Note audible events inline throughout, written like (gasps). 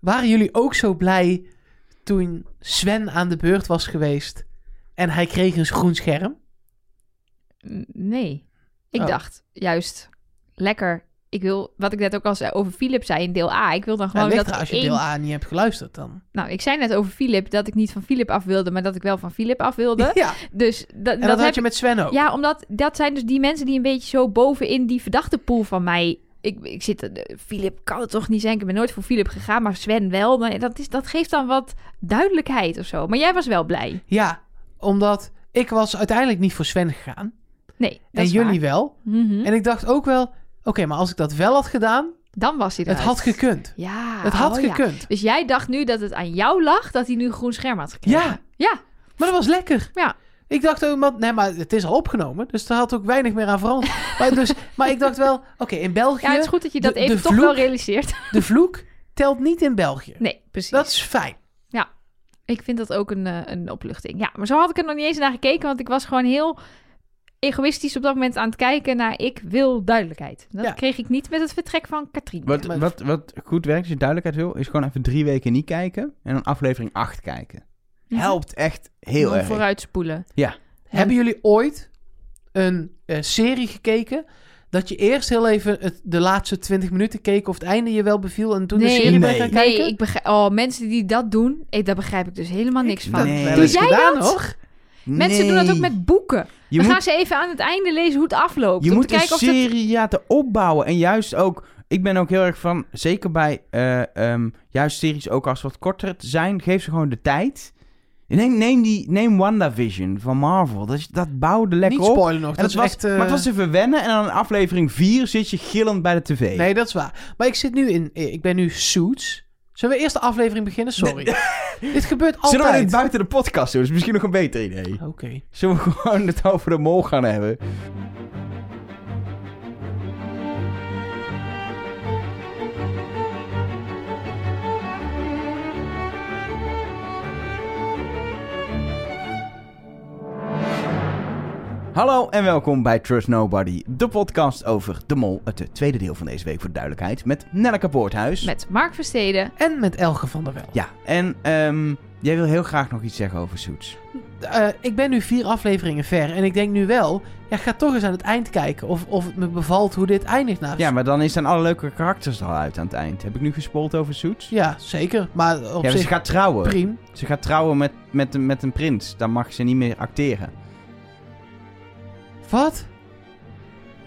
waren jullie ook zo blij toen Sven aan de beurt was geweest en hij kreeg een groen scherm? Nee. Ik Oh. dacht juist lekker. Ik wil, wat ik net ook al zei over Philip zei in deel A. Ik wil dan gewoon dat als je één- deel A niet hebt geluisterd dan. Nou, ik zei net over Philip dat ik niet van Philip af wilde, maar dat ik wel van Philip af wilde. (laughs) Ja, Dus dat, en dat, dat, had heb je met Sven ook. Ja, omdat dat zijn dus die mensen die een beetje zo bovenin die verdachte pool van mij. Ik, ik zit, eh, Philip kan het toch niet zijn. Ik ben nooit voor Philip gegaan, maar Sven wel. Maar dat, is, dat geeft dan wat duidelijkheid of zo. Maar jij was wel blij. Ja, omdat ik was uiteindelijk niet voor Sven gegaan. Nee, dat en jullie waar. wel. Mhm. En ik dacht ook wel, oké, maar als ik dat wel had gedaan, Dan was hij het eruit. had gekund. Ja, het had oh ja. gekund. Dus jij dacht nu dat het aan jou lag dat hij nu groen scherm had gekregen? Ja, Ja, maar dat was lekker. Ja. Ik dacht ook, want, nee, maar het is al opgenomen, dus daar had ook weinig meer aan veranderd. (laughs) maar, dus, maar ik dacht wel, oké, in België, ja het is goed dat je dat de- even de toch vloek- wel realiseert. (laughs) de vloek telt niet in België. Nee, precies. Dat is fijn. Ik vind dat ook een, eh, een opluchting. Ja, maar zo had ik er nog niet eens naar gekeken, want ik was gewoon heel egoïstisch op dat moment aan het kijken naar ik wil duidelijkheid. Dat Ja. kreeg ik niet met het vertrek van Katrien. Wat, maar- wat, wat goed werkt, als je duidelijkheid wil, is gewoon even drie weken niet kijken en dan aflevering 8 kijken. Mhm. Helpt echt heel erg. vooruitspoelen. Hebben jullie ooit een eh, serie gekeken dat je eerst heel even het, de laatste 20 minuten keek of het einde je wel beviel en toen de serie nee. gaan kijken? Nee, ik begrijp, oh, mensen die dat doen, eh, daar begrijp ik dus helemaal niks Ik van. Nee. Doe jij gedaan, dat? hoor. Mensen doen dat ook met boeken. Je Dan moet, gaan ze even aan het einde lezen hoe het afloopt. je om moet te kijken een of dat... serie laten opbouwen. En juist ook, ik ben ook heel erg van, zeker bij eh, ehm, juist series ook als wat korter zijn, geef ze gewoon de tijd. Neem, neem, die, neem WandaVision van Marvel. Dat, dat bouwde lekker Niet op. spoilen nog. En Dat is was, echt... eh, Maar het was even wennen en dan in aflevering 4 zit je gillend bij de tv. Nee, dat is waar. Maar ik zit nu in... eh, Ik ben nu Suits. Zullen we eerst de aflevering beginnen? Sorry. (laughs) Dit gebeurt Zullen we altijd. dit buiten de podcast doen? Dat is misschien nog een beter idee. Oké. Zullen we gewoon het over de mol gaan hebben? Hallo en welkom bij Trust Nobody, de podcast over de mol. Het tweede deel van deze week voor de duidelijkheid met Nelleke Poorthuis. Met Mark Versteden. En met Elge van der Wel. Ja, en ehm, jij wil heel graag nog iets zeggen over Suits. Eh, ik ben nu vier afleveringen ver. En ik denk nu wel... Ja, ga toch eens aan het eind kijken. Of, of het me bevalt hoe dit eindigt. Nou, Ja, maar dan is dan alle leuke karakters er al uit aan het eind. Heb ik nu gespoeld over Suits? Ja, zeker. Maar op Ja, maar zich ze gaat trouwen. prima. Ze gaat trouwen met, met, een- met een prins. Dan mag ze niet meer acteren. Wat?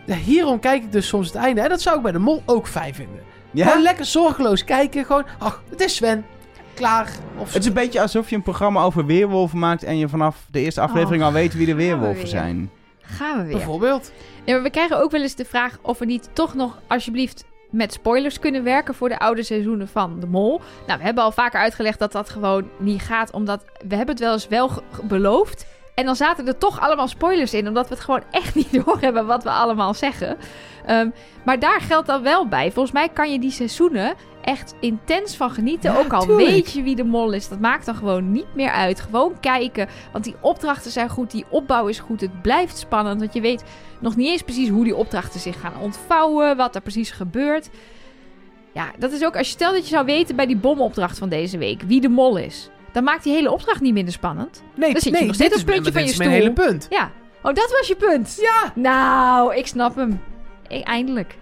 Ja, hierom kijk ik dus soms het einde. En dat zou ik bij de mol ook fijn vinden. Gewoon Ja? lekker zorgeloos kijken. Gewoon, ach, het is Sven. Klaar. Of Het is een beetje alsof je een programma over weerwolven maakt... en je vanaf de eerste aflevering Oh, al weet wie de we weerwolven weer. zijn. Gaan we weer. bijvoorbeeld. Ja, maar we krijgen ook wel eens de vraag of we niet toch nog alsjeblieft met spoilers kunnen werken voor de oude seizoenen van De Mol. Nou, we hebben al vaker uitgelegd dat dat gewoon niet gaat, omdat we hebben het wel eens wel beloofd. En dan zaten er toch allemaal spoilers in, omdat we het gewoon echt (laughs) niet doorhebben wat we allemaal zeggen. Ehm, maar daar geldt dan wel bij. Volgens mij kan je die seizoenen echt intens van genieten. Ja, ook al tuurlijk. weet je wie de mol is. Dat maakt dan gewoon niet meer uit. Gewoon kijken. Want die opdrachten zijn goed. Die opbouw is goed. Het blijft spannend. Want je weet nog niet eens precies hoe die opdrachten zich gaan ontvouwen. Wat er precies gebeurt. Ja, dat is ook als je stel dat je zou weten bij die bomopdracht van deze week wie de mol is. Dan maakt die hele opdracht niet minder spannend. Nee, Dan zit je nee, nog steeds dit op puntje van je dit is mijn stoel. hele punt. Ja. Oh, dat was je punt. Ja. Nou, ik snap hem. Ik, eindelijk.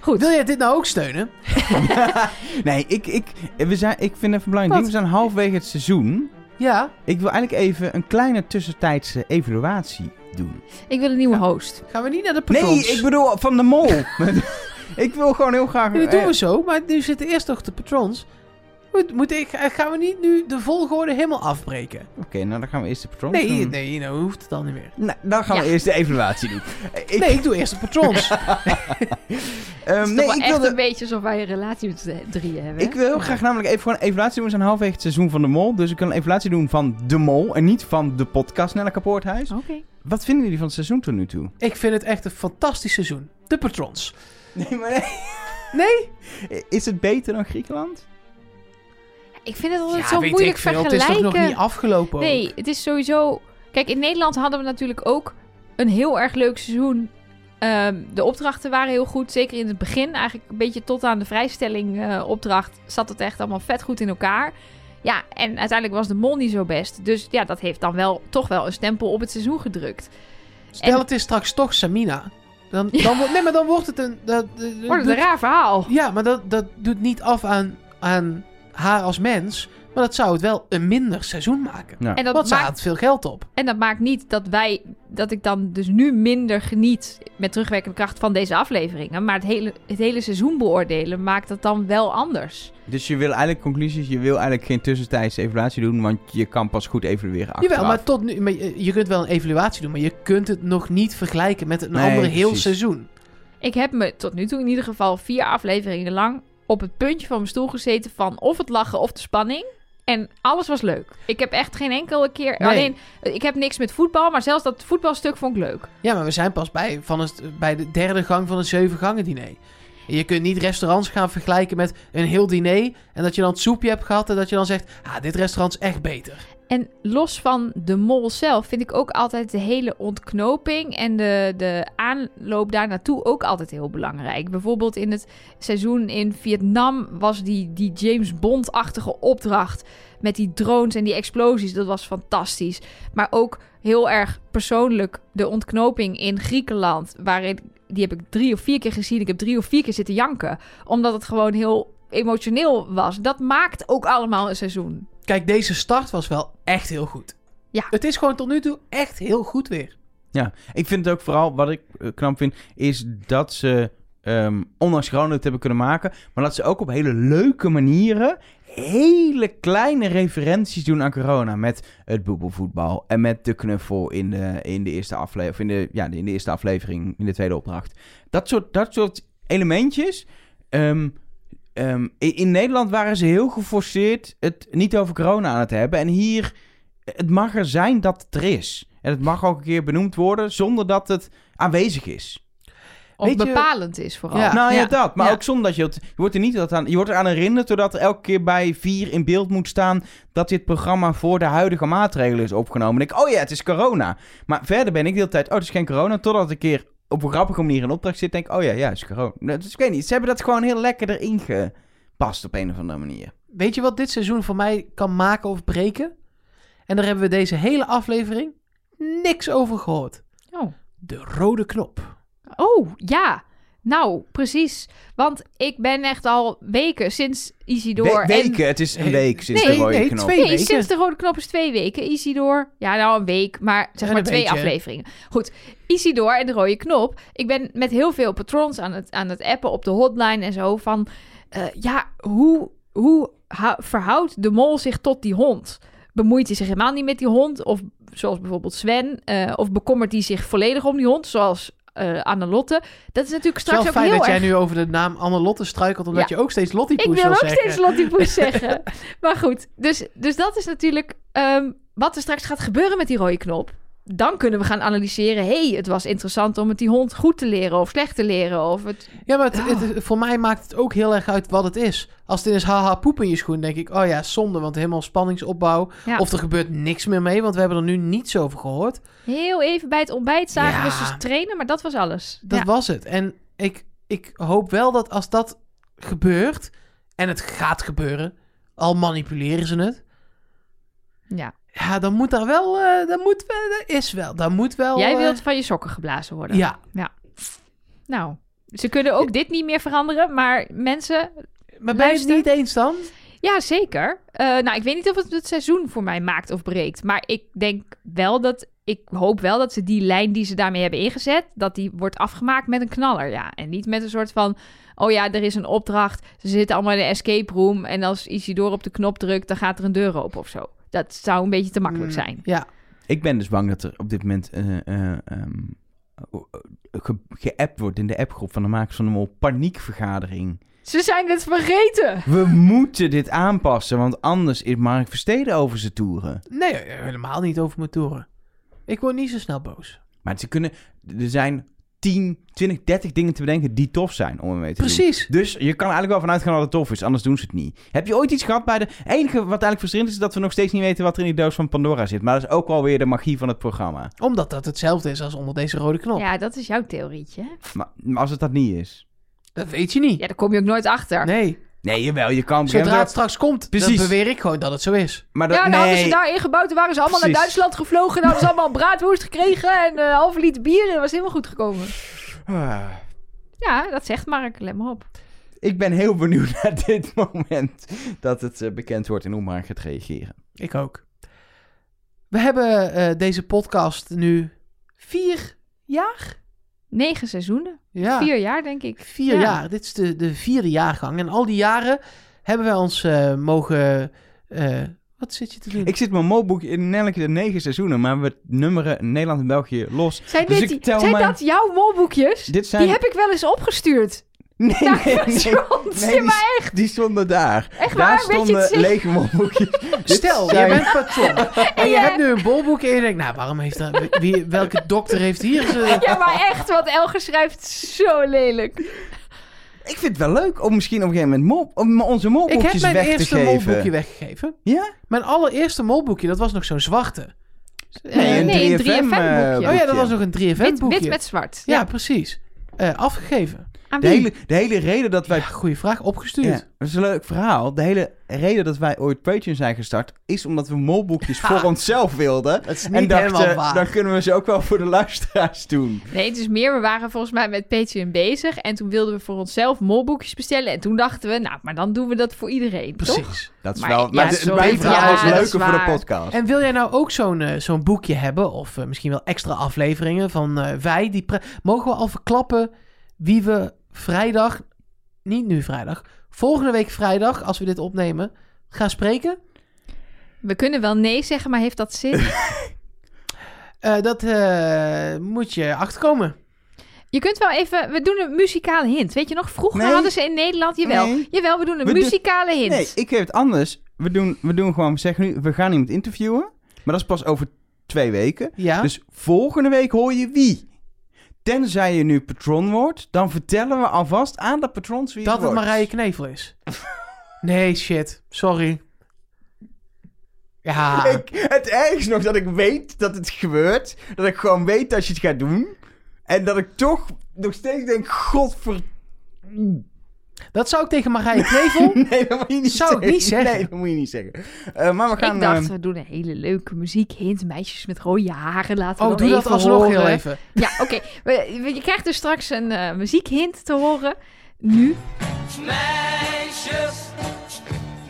Goed. Wil jij dit nou ook steunen? (laughs) (laughs) nee, ik, ik, we zijn, ik vind even belangrijk. We zijn halverwege het seizoen. Ja. Ik wil eigenlijk even een kleine tussentijdse evaluatie doen. Ik wil een nieuwe Ja. host. Gaan we niet naar de Nee, patrons? ik bedoel van de mol. (laughs) ik wil gewoon heel graag... Ja, dat doen eh, we zo, maar nu zitten eerst nog de patrons. Moet, moet ik, eh, gaan we niet nu de volgorde helemaal afbreken? Oké, nou dan gaan we eerst de patrons Nee, doen. nee, nou hoeft het dan niet meer. Nou, dan gaan we eerst de evaluatie doen. Ik, (laughs) Nee, ik doe eerst de patrons. (laughs) ehm, Het is nee, ik echt wilde, een beetje alsof wij een relatie met drieën hebben. ik wil heel graag namelijk even gewoon een evaluatie doen. We zijn halverwege het seizoen van de mol. Dus ik wil een evaluatie doen van de mol. En niet van de podcast Nelle Kapoorthuis. Oké. Wat vinden jullie van het seizoen tot nu toe? ik vind het echt een fantastisch seizoen. De patrons. Nee, maar nee. Nee? (laughs) Is het beter dan Griekenland? Ik vind het altijd Ja, zo weet moeilijk ik veel. Het vergelijken. is toch nog niet afgelopen ook? Nee, het is sowieso... Kijk, in Nederland hadden we natuurlijk ook een heel erg leuk seizoen Ehm, de opdrachten waren heel goed. Zeker in het begin, eigenlijk een beetje tot aan de vrijstelling eh, opdracht, zat het echt allemaal vet goed in elkaar. Ja, en uiteindelijk was de mol niet zo best. Dus ja, dat heeft dan wel toch wel een stempel op het seizoen gedrukt. Stel En- het is straks toch Samina. Dan, Ja. dan, wordt- nee, maar dan wordt het een... Dat, Wordt het een raar verhaal. Ja, maar dat, dat doet niet af aan, aan haar als mens. Maar dat zou het wel een minder seizoen maken. Ja. En dat Want ze maakt haalt veel geld op. En dat maakt niet dat wij, dat ik dan dus nu minder geniet met terugwerkende kracht van deze afleveringen. Maar het hele, het hele seizoen beoordelen maakt dat dan wel anders. Dus je wil eigenlijk conclusies, je wil eigenlijk geen tussentijdse evaluatie doen, want je kan pas goed evalueren achteraf. Jawel, maar tot nu... Maar je, je kunt wel een evaluatie doen, maar je kunt het nog niet vergelijken met een Nee, ander heel precies. seizoen. Ik heb me tot nu toe in ieder geval vier afleveringen lang op het puntje van mijn stoel gezeten van of het lachen of de spanning. En alles was leuk. Ik heb echt geen enkele keer. Nee. Alleen, ik heb niks met voetbal, maar zelfs dat voetbalstuk vond ik leuk. Ja, maar we zijn pas bij, van het, bij de derde gang van een zeven gangen diner. Je kunt niet restaurants gaan vergelijken met een heel diner. En dat je dan het soepje hebt gehad en dat je dan zegt... Ah, dit restaurant is echt beter. En los van de mol zelf vind ik ook altijd de hele ontknoping en de, de aanloop daar naartoe ook altijd heel belangrijk. Bijvoorbeeld in het seizoen in Vietnam was die, die James Bond-achtige opdracht met die drones en die explosies. Dat was fantastisch. Maar ook heel erg persoonlijk de ontknoping in Griekenland, waarin die heb ik drie of vier keer gezien. Ik heb drie of vier keer zitten janken, omdat het gewoon heel emotioneel was. Dat maakt ook allemaal een seizoen. Kijk, deze start was wel echt heel goed. Ja. Het is gewoon tot nu toe echt heel goed weer. Ik vind het ook vooral, wat ik eh, knap vind, is dat ze, ehm, ondanks corona het hebben kunnen maken, maar dat ze ook op hele leuke manieren hele kleine referenties doen aan corona. Met het bubbelvoetbal en met de knuffel in de, in de, eerste, afle of in de, ja, in de eerste aflevering, in de tweede opdracht. Dat soort, dat soort elementjes. ehm, ehm, in, in Nederland waren ze heel geforceerd het niet over corona aan het hebben. En hier, het mag er zijn dat het er is. En het mag ook een keer benoemd worden zonder dat het aanwezig is. Of Weet je- bepalend is vooral. Ja. nou ja, dat. Maar Ja. ook zonder dat je het... Je wordt er niet dat aan... Je wordt eraan herinnerd doordat er elke keer bij vier in beeld moet staan... dat dit programma voor de huidige maatregelen is opgenomen. En ik, oh ja, het is corona. Maar verder ben ik de hele tijd... Oh, het is geen corona. Totdat ik een keer op een grappige manier in opdracht zit... denk ik, oh ja, ja, het is corona. Dus ik weet niet. Ze hebben dat gewoon heel lekker erin gepast op een of andere manier. Weet je wat dit seizoen voor mij kan maken of breken? En daar hebben we deze hele aflevering niks over gehoord. Oh. De rode knop. Oh, ja. Nou, precies. Want ik ben echt al weken sinds Isidor... We- weken, het is een week sinds nee, de rode nee, knop. Nee, weken. sinds de rode knop is twee weken. Isidor... Ja, nou een week, maar zeg maar twee beetje. afleveringen. Goed, Isidor en de rode knop. Ik ben met heel veel patrons aan het, aan het appen op de hotline en zo van... eh, ja, hoe, hoe hou- verhoudt de mol zich tot die hond? Bemoeit hij zich helemaal niet met die hond? Of zoals bijvoorbeeld Sven? eh, of bekommert hij zich volledig om die hond? Zoals eh Annelotte. Dat is natuurlijk straks ook fijn heel dat erg... jij nu over de naam Annelotte struikelt, omdat Ja. je ook steeds Lottie Ik Poes wil ook zeggen. steeds Lottie Poes (laughs) zeggen. Maar goed, dus, dus dat is natuurlijk ehm, wat er straks gaat gebeuren met die rode knop. Dan kunnen we gaan analyseren. hey, het was interessant om het die hond goed te leren of slecht te leren. Of het... Ja, maar het, Oh. het- voor mij maakt het ook heel erg uit wat het is. Als het is haha poep in je schoen, denk ik, oh ja, zonde, want helemaal spanningsopbouw. Ja. Of er gebeurt niks meer mee, want we hebben er nu niets over gehoord. Heel even bij het ontbijt zagen we ze trainen, maar dat was alles. Dat ja. was het. En ik, ik hoop wel dat als dat gebeurt, en het gaat gebeuren, al manipuleren ze het, ja. ja, dan moet daar wel, eh dan moet er is wel, dan moet wel... Jij eh, wilt van je sokken geblazen worden. Ja, Nou, ze kunnen ook dit niet meer veranderen, maar mensen... maar ben je het niet eens dan? Ja, zeker. Eh, nou, ik weet niet of het het seizoen voor mij maakt of breekt. Maar ik denk wel dat... Ik hoop wel dat ze die lijn die ze daarmee hebben ingezet... dat die wordt afgemaakt met een knaller, ja. En niet met een soort van... Oh ja, er is een opdracht. Ze zitten allemaal in de escape room... en als Isidore op de knop drukt... dan gaat er een deur open of zo. Dat zou een beetje te makkelijk Mm, zijn. Ja, Ik ben dus bang dat er op dit moment eh, eh, ehm, ge- geappt wordt in de appgroep van de makers van de Mol. Paniekvergadering. Ze zijn het vergeten! We moeten dit aanpassen, want anders is Mark Versteden over zijn toeren. nee, helemaal niet over mijn toeren. Ik word niet zo snel boos. Maar ze kunnen, er zijn 10, 20, 30 dingen te bedenken die tof zijn om ermee te doen. Precies. Dus je kan eigenlijk wel vanuit gaan dat het tof is, anders doen ze het niet. Heb je ooit iets gehad bij de... enige wat eigenlijk frustrerend is, is dat we nog steeds niet weten wat er in die doos van Pandora zit. Maar dat is ook wel weer de magie van het programma. Omdat dat hetzelfde is als onder deze rode knop. Ja, dat is jouw theorietje. hè? Maar, maar als het dat niet is... Dat weet je niet. Ja, daar kom je ook nooit achter. Nee. Nee, jawel, je kan... Zodra het straks komt, Precies. dan beweer ik gewoon dat het zo is. Maar dat, Ja, nou hadden ze nee. daar ingebouwd. Toen waren ze allemaal Precies. naar Duitsland gevlogen. En hadden ze allemaal braadwoest gekregen. En eh halve liter bier. En dat was helemaal goed gekomen. Ah. Ja, dat zegt Mark. Let maar op. Ik ben heel benieuwd naar (laughs) dit moment dat het eh, bekend wordt en hoe Mark gaat reageren. Ik ook. We hebben eh, deze podcast nu vier jaar? Negen seizoenen. Ja, Vier jaar, denk ik. vier Ja. jaar. Dit is de, de vierde jaargang. En al die jaren hebben wij ons eh, mogen... eh, wat zit je te doen? Ik zit mijn molboek in elke de negen seizoenen, maar we nummeren Nederland en België los. Zijn, Dus dit, zijn mijn- dat jouw molboekjes? Dit zijn... Die heb ik wel eens opgestuurd. Nee, (laughs) Naar nee, nee. Die, maar die stonden daar. Echt daar waar? Stonden lege molboekjes. (laughs) Stel, jij bent patron. (laughs) en je hebt nu een bolboek en je denkt... Nou, waarom heeft dat... Wie, welke dokter heeft hier... zijn- Ja, maar echt, wat Elger schrijft, zo lelijk. Ik vind het wel leuk om misschien op een gegeven moment mol, om onze Ik molboekjes heb mijn weg te eerste geven. molboekje weggegeven. Ja? Mijn allereerste molboekje, dat was nog zo'n zwarte. Nee, een nee, een 3FM, 3FM boekje. eh, Oh ja, dat was nog een 3FM Wit, boekje. wit met zwart. Ja, precies. Eh, afgegeven. Aan De wie? hele, de hele reden dat wij... Ja, goeie vraag. Opgestuurd. Ja, dat is een leuk verhaal. De hele reden dat wij ooit Patreon zijn gestart... is omdat we molboekjes (laughs) voor onszelf wilden. Dat is En niet dachten, waar. dan kunnen we ze ook wel voor de luisteraars doen. Nee, het is meer, we waren volgens mij met Patreon bezig. En toen wilden we voor onszelf molboekjes bestellen. En toen dachten we, nou, maar dan doen we dat voor iedereen, toch? Precies. Dat is Maar wel... ja, Maar de- sorry, mijn verhaal ja, is leuker is voor de podcast. En wil jij nou ook zo'n eh, zo'n boekje hebben? Of eh, misschien wel extra afleveringen van eh, wij? Die Mogen we al verklappen wie we vrijdag... Niet nu vrijdag. Volgende week vrijdag, als we dit opnemen, gaan spreken? We kunnen wel nee zeggen, maar heeft dat zin? (laughs) (laughs) Eh, dat eh, moet je achterkomen. Je kunt wel even... We doen een muzikale hint. Weet je nog, vroeger Nee. hadden ze in Nederland... Jawel, Nee. jawel we doen een We muzikale hint. Nee, ik geef het anders. We doen, we doen gewoon... We zeggen nu, we gaan iemand interviewen. Maar dat is pas over twee weken. Ja? Dus volgende week hoor je wie. Tenzij je nu patron wordt, dan vertellen we alvast aan de patrons wie dat het wordt. Marije Knevel is. nee, shit. Sorry. Ja. Ik, het ergste nog dat ik weet dat het gebeurt. Dat ik gewoon weet dat je het gaat doen. En dat ik toch nog steeds denk, godver... Dat zou ik tegen Marije Knevel... (laughs) Nee, dat moet je niet Zou ik zeggen. niet zeggen. Nee, dat moet je niet zeggen. Eh, maar we gaan... ik dacht, eh, we doen een hele leuke muziekhint. Meisjes met rode haren, laten Oh, doe dat alsnog horen. heel even. Ja, oké. Je krijgt dus straks een eh, muziekhint te horen. Nu. Meisjes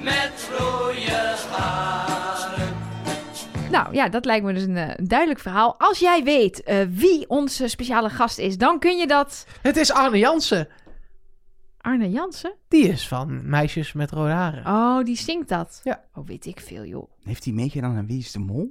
met rode haren. Nou ja, dat lijkt me dus een, een duidelijk verhaal. Als jij weet eh, wie onze speciale gast is, dan kun je dat... Het is Arne Jansen. Arne Jansen? Die is van Meisjes met Rode Haren. Oh, die zingt dat. Ja. Oh, weet ik veel, joh. Heeft hij meegedaan aan Wie is de Mol?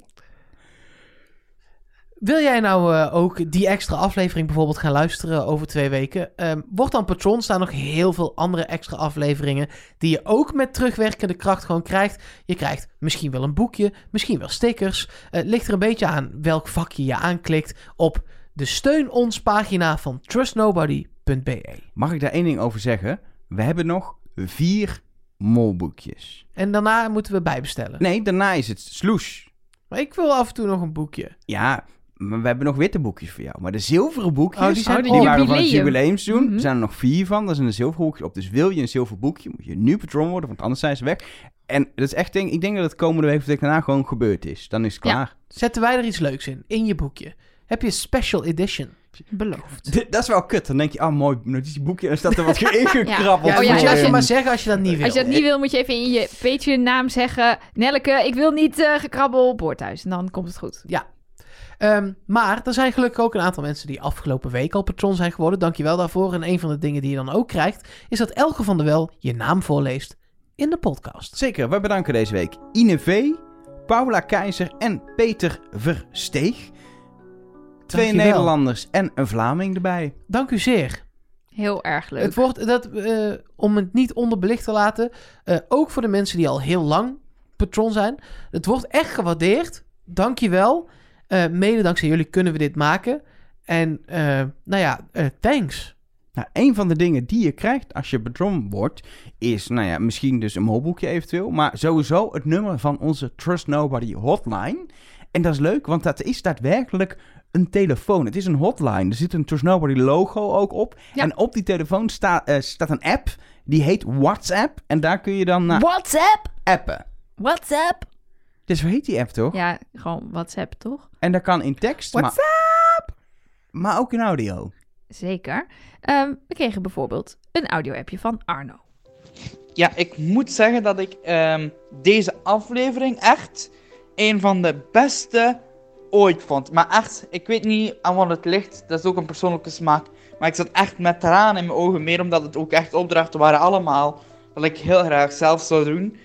Wil jij nou eh, ook die extra aflevering bijvoorbeeld gaan luisteren over twee weken? Ehm, word dan patron. staan nog heel veel andere extra afleveringen die je ook met terugwerkende kracht gewoon krijgt. Je krijgt misschien wel een boekje, misschien wel stickers. Eh, Het ligt er een beetje aan welk vakje je aanklikt op de steun ons pagina van trustnobody.be. Mag ik daar één ding over zeggen? We hebben nog vier molboekjes. En daarna moeten we bijbestellen. Nee, daarna is het sloes. Maar ik wil af en toe nog een boekje. Ja, maar we hebben nog witte boekjes voor jou. Maar de zilveren boekjes, Oh, die zijn die waren van het Jubileum. jubileumseizoen. Mhm. Er zijn er nog vier van. Daar zijn de zilveren boekjes op. Dus wil je een zilver boekje, moet je nu patron worden, want anders zijn ze weg. En dat is echt ding. Ik denk dat het komende week of week daarna gewoon gebeurd is. Dan is het Ja. klaar. Zetten wij er iets leuks in, in je boekje. Heb je special edition? Beloofd. Dit- dat is wel kut. Dan denk je, oh mooi notitieboekje. En dan staat er wat (laughs) ingekrabbeld. Ja, Oh, ja, moet je ja, even ja. maar zeggen als je dat niet wil. Als je dat niet wil, moet je even in je Patreon naam zeggen... Nelleke, ik wil niet eh gekrabbel boordhuis. En dan komt het goed. Ehm, maar er zijn gelukkig ook een aantal mensen die afgelopen week al patron zijn geworden. Dankjewel daarvoor. En een van de dingen die je dan ook krijgt, is dat Elke van der Wel je naam voorleest in de podcast. Zeker, we bedanken deze week Ine V, Paula Keizer en Peter Versteeg. Twee Dankjewel. Nederlanders en een Vlaming erbij. Dank u zeer. Heel erg leuk. Het wordt, dat, eh, om het niet onderbelicht te laten, eh, ook voor de mensen die al heel lang patron zijn. Het wordt echt gewaardeerd. Dank je wel. Eh, mede dankzij jullie kunnen we dit maken. En eh, nou ja, eh, thanks. Nou, een van de dingen die je krijgt als je bedroomd wordt, is, nou ja, misschien dus een molboekje eventueel, maar sowieso het nummer van onze Trust Nobody hotline. En dat is leuk, want dat is daadwerkelijk een telefoon. Het is een hotline. Er zit een Trust Nobody logo ook op. Ja. En op die telefoon sta, eh, staat een app, die heet WhatsApp. En daar kun je dan naar WhatsApp? appen. WhatsApp? Dus hoe heet die app toch? Ja, gewoon WhatsApp, toch? En dat kan in tekst, maar, WhatsApp! maar ook in audio. Zeker. Ehm, we kregen bijvoorbeeld een audio-appje van Arno. Ja, ik moet zeggen dat ik ehm, deze aflevering echt een van de beste vond. Maar echt, ik weet niet aan wat het ligt. Dat is ook een persoonlijke smaak. Maar ik zat echt met tranen in mijn ogen. Meer omdat het ook echt opdrachten waren allemaal. Dat ik heel graag zelf zou doen.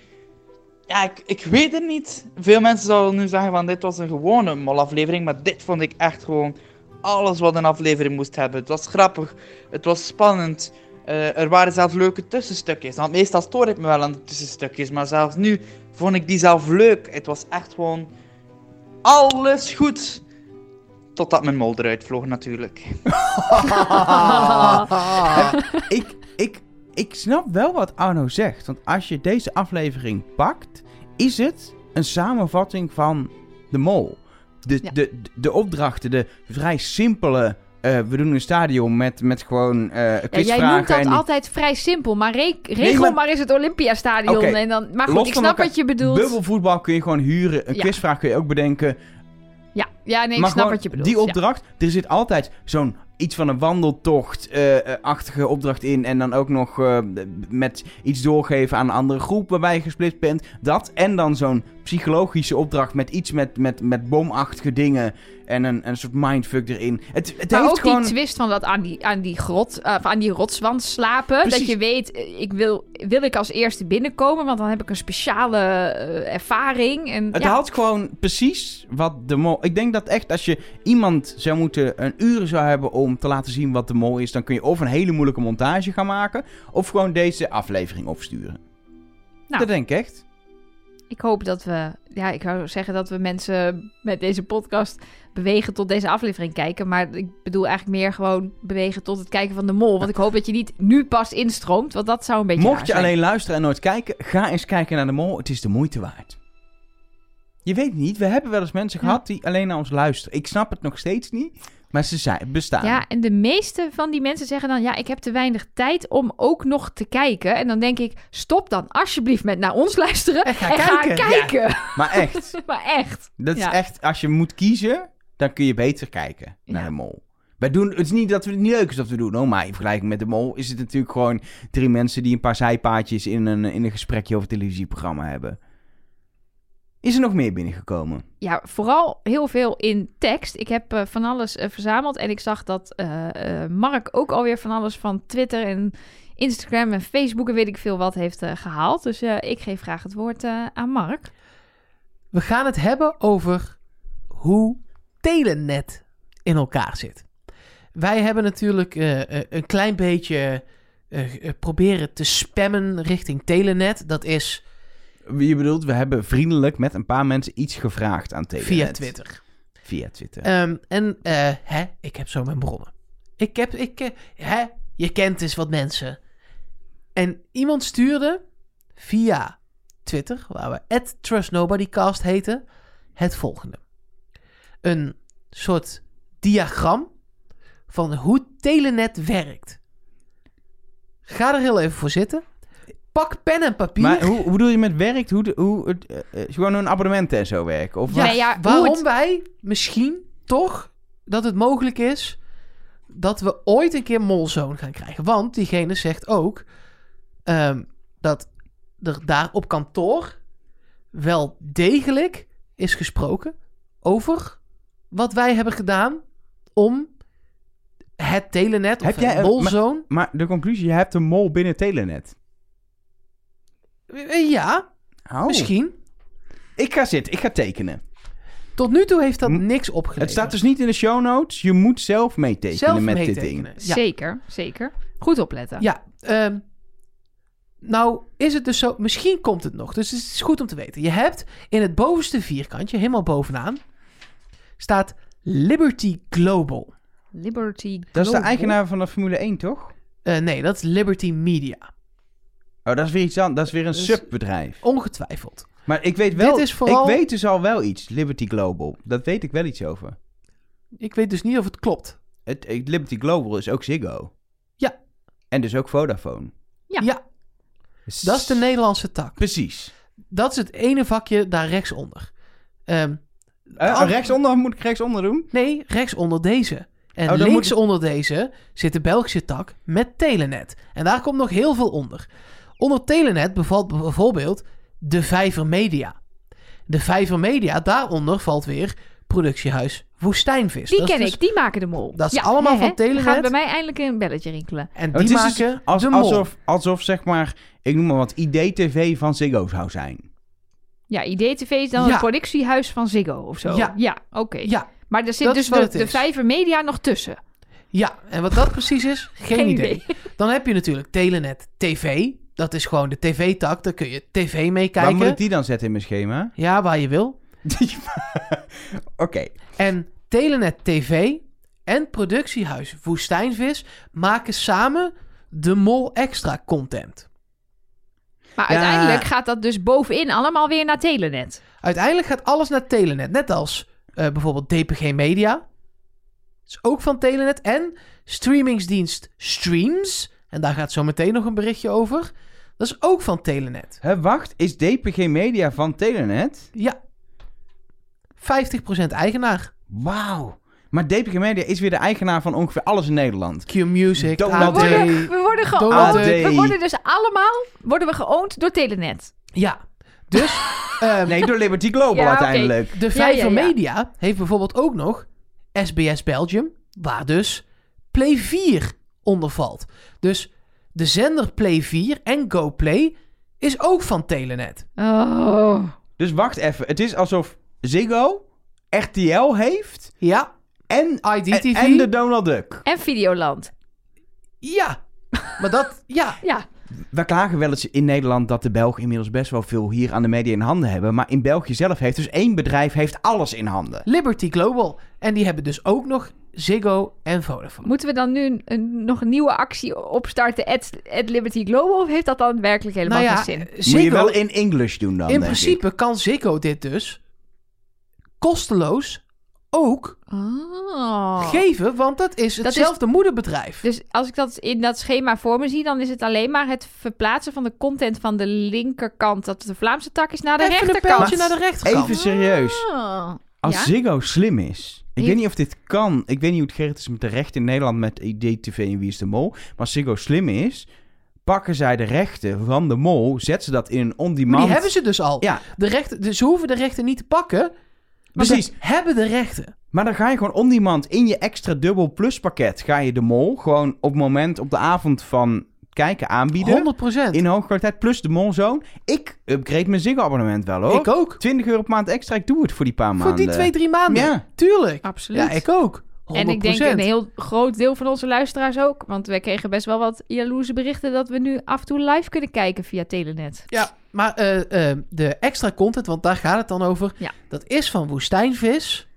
Ja, ik, ik weet het niet. Veel mensen zouden nu zeggen van dit was een gewone molaflevering. Maar dit vond ik echt gewoon alles wat een aflevering moest hebben. Het was grappig. Het was spannend. Eh, er waren zelfs leuke tussenstukjes. Want meestal stoor ik me wel aan de tussenstukjes. Maar zelfs nu vond ik die zelf leuk. Het was echt gewoon alles goed. Totdat mijn mol eruit vloog natuurlijk. (laughs) ik, ik, ik snap wel wat Arno zegt. Want als je deze aflevering pakt, is het een samenvatting van de mol. De, Ja. de, de opdrachten, de vrij simpele. Eh, we doen een stadion met, met gewoon eh Ja, jij quizvragen. noemt dat die- altijd vrij simpel, maar re- regel Nee, maar... maar- eens het Olympiastadion. En dan, maar goed, los ik snap elkaar. wat je bedoelt. Bubbelvoetbal kun je gewoon huren. Een Ja. quizvraag kun je ook bedenken. Ja, ja nee, ik maar snap wat je bedoelt. die ja. opdracht, er zit altijd zo'n iets van een wandeltocht-achtige opdracht in. En dan ook nog eh, met iets doorgeven aan een andere groep waarbij je gesplitst bent. Dat en dan zo'n psychologische opdracht met iets met, met, met bomachtige dingen. En een, een soort mindfuck erin. Het, het Maar heeft ook gewoon... die twist van dat aan die, aan die grot, of aan die rotswand slapen. Precies. Dat je weet, eh, ik wil, wil ik als eerste binnenkomen, want dan heb ik een speciale eh, ervaring. En, Het ja, had gewoon precies wat de mol... Ik denk dat echt als je iemand zou moeten een uur zou hebben om te laten zien wat de mol is... dan kun je of een hele moeilijke montage gaan maken... of gewoon deze aflevering opsturen. Nou. Dat denk ik echt. Ik hoop dat we, ja, ik zou zeggen dat we mensen met deze podcast bewegen tot deze aflevering kijken. Maar ik bedoel eigenlijk meer gewoon bewegen tot het kijken van de mol. Want ik hoop dat je niet nu pas instroomt, want dat zou een beetje Mocht je zijn. alleen luisteren en nooit kijken, ga eens kijken naar de mol. Het is de moeite waard. Je weet niet, we hebben wel eens mensen Ja. gehad die alleen naar ons luisteren. Ik snap het nog steeds niet, maar ze zijn, bestaan. Ja, en de meeste van die mensen zeggen dan: Ja, ik heb te weinig tijd om ook nog te kijken. En dan denk ik: Stop dan alsjeblieft met naar ons luisteren. En ga ga kijken. Maar echt, (laughs) maar echt. dat is echt, als je moet kiezen, dan kun je beter kijken naar Ja. de mol. Wij doen, het is niet dat we het niet leuk is dat we doen, hoor, maar in vergelijking met de mol is het natuurlijk gewoon drie mensen die een paar zijpaadjes in een, in een gesprekje over televisieprogramma hebben. Is er nog meer binnengekomen? Ja, vooral heel veel in tekst. Ik heb eh, van alles eh, verzameld. En ik zag dat eh, eh, Mark ook alweer van alles van Twitter en Instagram en Facebook en weet ik veel wat heeft eh, gehaald. Dus eh, ik geef graag het woord eh, aan Mark. We gaan het hebben over hoe Telenet in elkaar zit. Wij hebben natuurlijk eh, eh, een klein beetje eh, proberen te spammen richting Telenet. Dat is Je bedoelt, we hebben vriendelijk met een paar mensen iets gevraagd aan Telenet. via Twitter. Via Twitter. Ehm, en hè, ik heb zo mijn bronnen. Ik heb, ik, hè, je kent dus wat mensen. En iemand stuurde via Twitter, waar we @trustnobodycast heten, het volgende: een soort diagram van hoe Telenet werkt. Ga er heel even voor zitten. Pak pen en papier. maar hoe, hoe bedoel je met werkt? Hoe, de- hoe het, eh, eh, gewoon een abonnement en zo werken? Of Ja, wat? ja, hoe waarom het- wij misschien toch dat het mogelijk is dat we ooit een keer Molzoon gaan krijgen. Want diegene zegt ook ehm, dat er daar op kantoor wel degelijk is gesproken over wat wij hebben gedaan om het telenet of Heb jij Molzoon... Maar de conclusie, je hebt een mol binnen Telenet. Eh, Ja, Oh. misschien. Ik ga zitten, ik ga tekenen. Tot nu toe heeft dat niks opgeleverd. Het staat dus niet in de show notes. Je moet zelf meetekenen Zelf met dit meetekenen. ding. Ja. Zeker, zeker. Goed opletten. Ja, ehm, nou is het dus zo, misschien komt het nog, dus het is goed om te weten. Je hebt in het bovenste vierkantje, helemaal bovenaan, staat Liberty Global. Liberty Global. Dat is de eigenaar van de Formule 1, toch? Eh, nee, dat is Liberty Media. Oh, dat is weer iets anders. Dat is weer een Dus- subbedrijf. Ongetwijfeld. Maar ik weet wel... Dit is vooral- Ik weet dus al wel iets. Liberty Global. Dat weet ik wel iets over. Ik weet dus niet of het klopt. Het, het Liberty Global is ook Ziggo. Ja. En dus ook Vodafone. Ja. Ja, dat is de Nederlandse tak. Precies. Dat is het ene vakje daar rechtsonder. Ehm Eh, Oh. Rechtsonder moet ik rechtsonder doen? nee, rechtsonder deze. En Oh, dan links moet- onder deze zit de Belgische tak met Telenet. En daar komt nog heel veel onder. Onder Telenet bevalt bijvoorbeeld de Vijver Media. De Vijver Media, daaronder valt weer productiehuis Woestijnvis. Die Dat is ken dus- ik, die maken de mol. dat is allemaal van? Telenet. Gaat bij mij eindelijk een belletje rinkelen. En die dus maken als, de mol. alsof, alsof, zeg maar, ik noem maar wat, IDTV van Ziggo zou zijn. Ja, IDTV is dan Ja. het productiehuis van Ziggo of zo. Ja. oké. Ja, Maar er zit dat dus de, de. Vijver Media nog tussen. ja, en wat dat precies is, (laughs) geen, Geen idee. idee. Dan heb je natuurlijk Telenet TV. Dat is gewoon de tv-tak. Daar kun je tv mee Waar kijken. moet ik die dan zetten in mijn schema? Ja, waar je wil. (laughs) Oké. En Telenet TV en productiehuis Woestijnvis maken samen de Mol Extra content. Maar Ja. uiteindelijk gaat dat dus bovenin allemaal weer naar Telenet. Uiteindelijk gaat alles naar Telenet. Net als eh, bijvoorbeeld DPG Media. Dat is ook van Telenet. En streamingsdienst Streams. En daar gaat zo meteen nog een berichtje over. Dat is ook van Telenet. Hè, wacht, is DPG Media van Telenet? Ja. 50% eigenaar. Wauw. Maar DPG Media is weer de eigenaar van ongeveer alles in Nederland. Q Music, Donald We AD. We worden Duck. We worden dus allemaal worden we geowned door Telenet. Ja. Dus (laughs) ehm, Nee, door Liberty Global Ja, uiteindelijk. de Ja, Vijver ja, ja. Media heeft bijvoorbeeld ook nog SBS Belgium, waar dus Play 4 onder valt. Dus de zender Play 4 en GoPlay is ook van Telenet. Oh. Dus wacht even. Het is alsof Ziggo RTL heeft Ja, en, en, IDTV. en de Donald Duck. En Videoland. Ja, maar dat, ja. (laughs) Ja. We klagen wel eens in Nederland dat de Belgen inmiddels best wel veel hier aan de media in handen hebben. Maar in België zelf heeft dus één bedrijf heeft alles in handen. Liberty Global. En die hebben dus ook nog Ziggo en Vodafone. Moeten we dan nu een, een- nog een nieuwe actie opstarten at, at Liberty Global? Of heeft dat dan werkelijk helemaal nou ja, geen zin? Moet je wel in English doen dan, in denk ik. principe kan Ziggo dit dus kosteloos ook Oh. geven, want dat is is- hetzelfde moederbedrijf. Dus als ik dat in dat schema voor me zie, dan is het alleen maar het verplaatsen van de content van de linkerkant, dat de Vlaamse tak is, naar de Even rechterkant. naar de rechterkant. Even serieus. Oh. Als Ja? Ziggo slim is. Ik Heeft- weet niet of dit kan. Ik weet niet hoe het geregeld is met de rechten in Nederland met IDTV en Wie is de Mol. Maar als Ziggo slim is, pakken zij de rechten van de mol, zetten ze dat in een on-demand... Maar die hebben ze dus al. Ja, De rechten, dus ze hoeven de rechten niet te pakken. Precies. ze hebben de rechten. maar dan ga je gewoon on-demand in je extra dubbel plus pakket, ga je de mol gewoon op het moment op de avond van kijken aanbieden. 100%. In hoge kwaliteit, plus de molzoon. Ik upgrade mijn Ziggo abonnement wel hoor. Ik ook. 20 euro per maand extra, ik doe het voor die paar maanden. Voor die twee, drie maanden. Ja. Tuurlijk. Absoluut. Ja, ik ook. 100%. En ik denk een heel groot deel van onze luisteraars ook. Want wij kregen best wel wat jaloerse berichten dat we nu af en toe live kunnen kijken via Telenet. Ja, maar eh, eh, de extra content, want daar gaat het dan over. Ja. Dat is van Woestijnvis.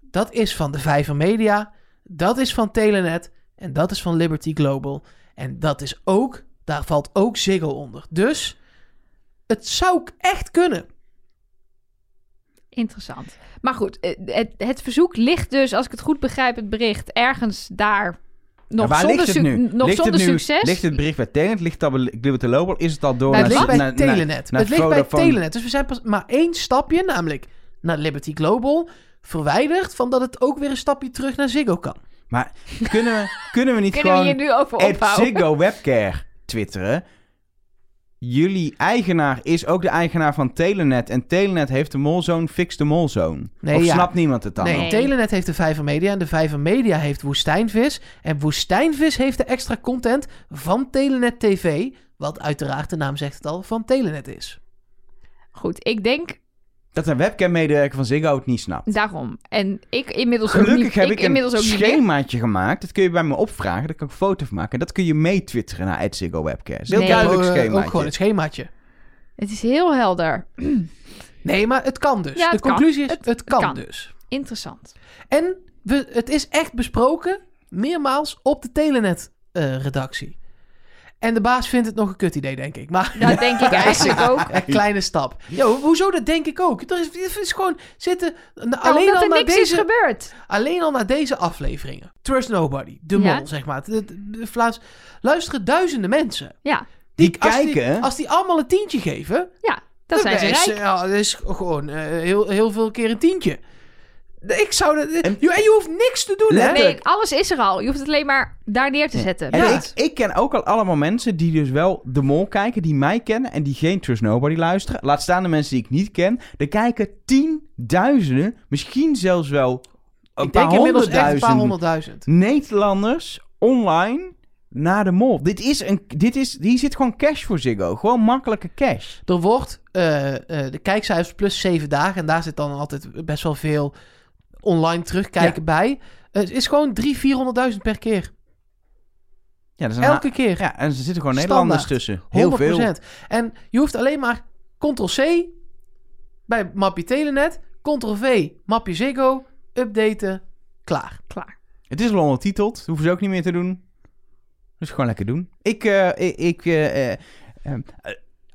Dat is van de Vijver Media. Dat is van Telenet. En dat is van Liberty Global. En dat is ook, daar valt ook Ziggo onder. Dus het zou echt kunnen. Interessant. Maar goed, eh, het, het verzoek ligt dus, als ik het goed begrijp, het bericht ergens daar nog waar zonder, ligt het nu? nog ligt zonder het nu, succes. Ligt het bericht bij Telenet? Ligt het al bij Liberty Global? Is het al door Het naar, naar- naar- Telenet. naar het ligt bij? Telenet. Dus we zijn pas maar één stapje, namelijk naar Liberty Global, verwijderd van dat het ook weer een stapje terug naar Ziggo kan. Maar kunnen we, kunnen we niet Kunnen we gewoon hier nu over ophouden? Ziggo Webcare twitteren? Jullie eigenaar is ook de eigenaar van Telenet. En Telenet heeft de molzone, fix de molzone. Nee, of ja. snapt niemand het dan? Nee, Nee. Telenet heeft de Vijver Media en de Vijver Media heeft Woestijnvis. En Woestijnvis heeft de extra content van Telenet TV, wat uiteraard de naam zegt het al, van Telenet is. Goed, ik denk Dat een webcam-medewerker van Ziggo het niet snapt. daarom. En ik inmiddels ook Gelukkig niet, heb ik, inmiddels een ook meer. schemaatje gemaakt. Dat kun je bij me opvragen. Daar kan ik een foto van maken. En dat kun je mee twitteren naar Ziggo een heel Nee. duidelijk Eh, schemaatje. ook gewoon het schemaatje. Het is heel helder. Nee, maar het kan dus. Ja, de kan. conclusie is, het, Het kan, kan. dus. Interessant. En we, het is echt besproken meermaals op de Telenet-redactie. En de baas vindt het nog een kut idee, denk ik. Maar Dat denk ik (laughs) eigenlijk ook. een kleine stap. Ja, ho- hoezo? Dat denk ik ook. Er is, het is gewoon zitten... Nou, alleen, omdat al er naar niks is deze, gebeurd. alleen al naar deze afleveringen. Trust Nobody. De Ja. mol, zeg maar. De, de- de Vlaams... Luisteren duizenden mensen. Ja, Die als kijken. als die allemaal een tientje geven... ja. Dat zijn ze is, rijk. ja, dat is gewoon eh, heel, heel veel keer een tientje. Ik zou dat... En- je, en je hoeft niks te doen, hè? Nee, alles is er al. Je hoeft het alleen maar daar neer te zetten. En Ja. ik, ik ken ook al allemaal mensen die dus wel de mol kijken, die mij kennen en die geen Trust Nobody luisteren. Laat staan de mensen die ik niet ken. Er kijken tienduizenden, misschien zelfs wel een ik paar denk inmiddels echt een paar honderdduizend honderdduizend. Nederlanders online naar de mol. Dit is een, dit is, hier zit gewoon cash voor Ziggo. Gewoon makkelijke cash. Er wordt eh, eh, de kijkcijfers plus zeven dagen. En daar zit dan altijd best wel veel online terugkijken bij. Het is gewoon 300.000, 400.000 per keer. Ja, dat is Elke keer. Ja, en er zitten gewoon Standaard. Nederlanders tussen. Heel 100%. veel. En je hoeft alleen maar Ctrl-C bij mapje Telenet. Ctrl-V mapje Ziggo. Updaten. Klaar. Klaar. Het is al ondertiteld. Hoeven ze ook niet meer te doen. Dus gewoon lekker doen. Ik, eh, ik, eh,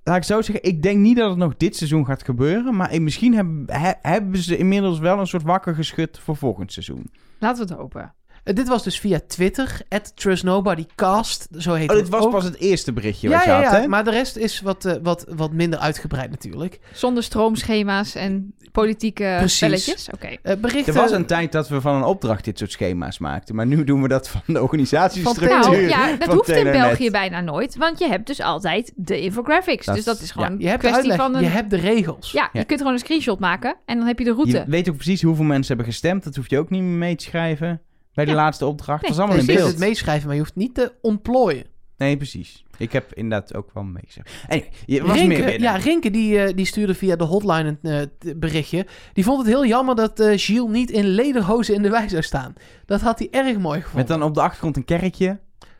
laat ik zo zeggen. Ik denk niet dat het nog dit seizoen gaat gebeuren. Maar misschien hebben, he- hebben ze inmiddels wel een soort wakker geschud voor volgend seizoen. Laten we het hopen. Eh, dit was dus via Twitter. At TrustNobodyCast. Zo heet Oh, dit het was ook. pas het eerste berichtje ja, wat je ja, had, ja, hè? maar de rest is wat, eh, wat, wat minder uitgebreid natuurlijk. Zonder stroomschema's en politieke Precies. spelletjes. Oké. Eh, berichten... Er was een tijd dat we van een opdracht dit soort schema's maakten. Maar nu doen we dat van de organisatiestructuur. Van Nou ja, (laughs) dat hoeft in. België bijna nooit. Want je hebt dus altijd de infographics. Dat dus dat is- gewoon Je een hebt kwestie uitleg, van een... je hebt de regels. Ja, je Ja. kunt gewoon een screenshot maken en dan heb je de route. Je weet ook precies hoeveel mensen hebben gestemd. Dat hoef je ook niet meer mee te schrijven. Bij de Ja. laatste opdracht. Nee, dat is allemaal in je kunt beeld. het meeschrijven, maar je hoeft niet te ontplooien. Nee, precies. Ik heb inderdaad ook wel meegeschreven. Anyway, je was meer binnen. ja, Rinke die, eh, die stuurde via de hotline een eh, berichtje. Die vond het heel jammer dat eh Gilles niet in lederhozen in de wei zou staan. Dat had hij erg mooi gevonden. Met dan op de achtergrond een kerkje.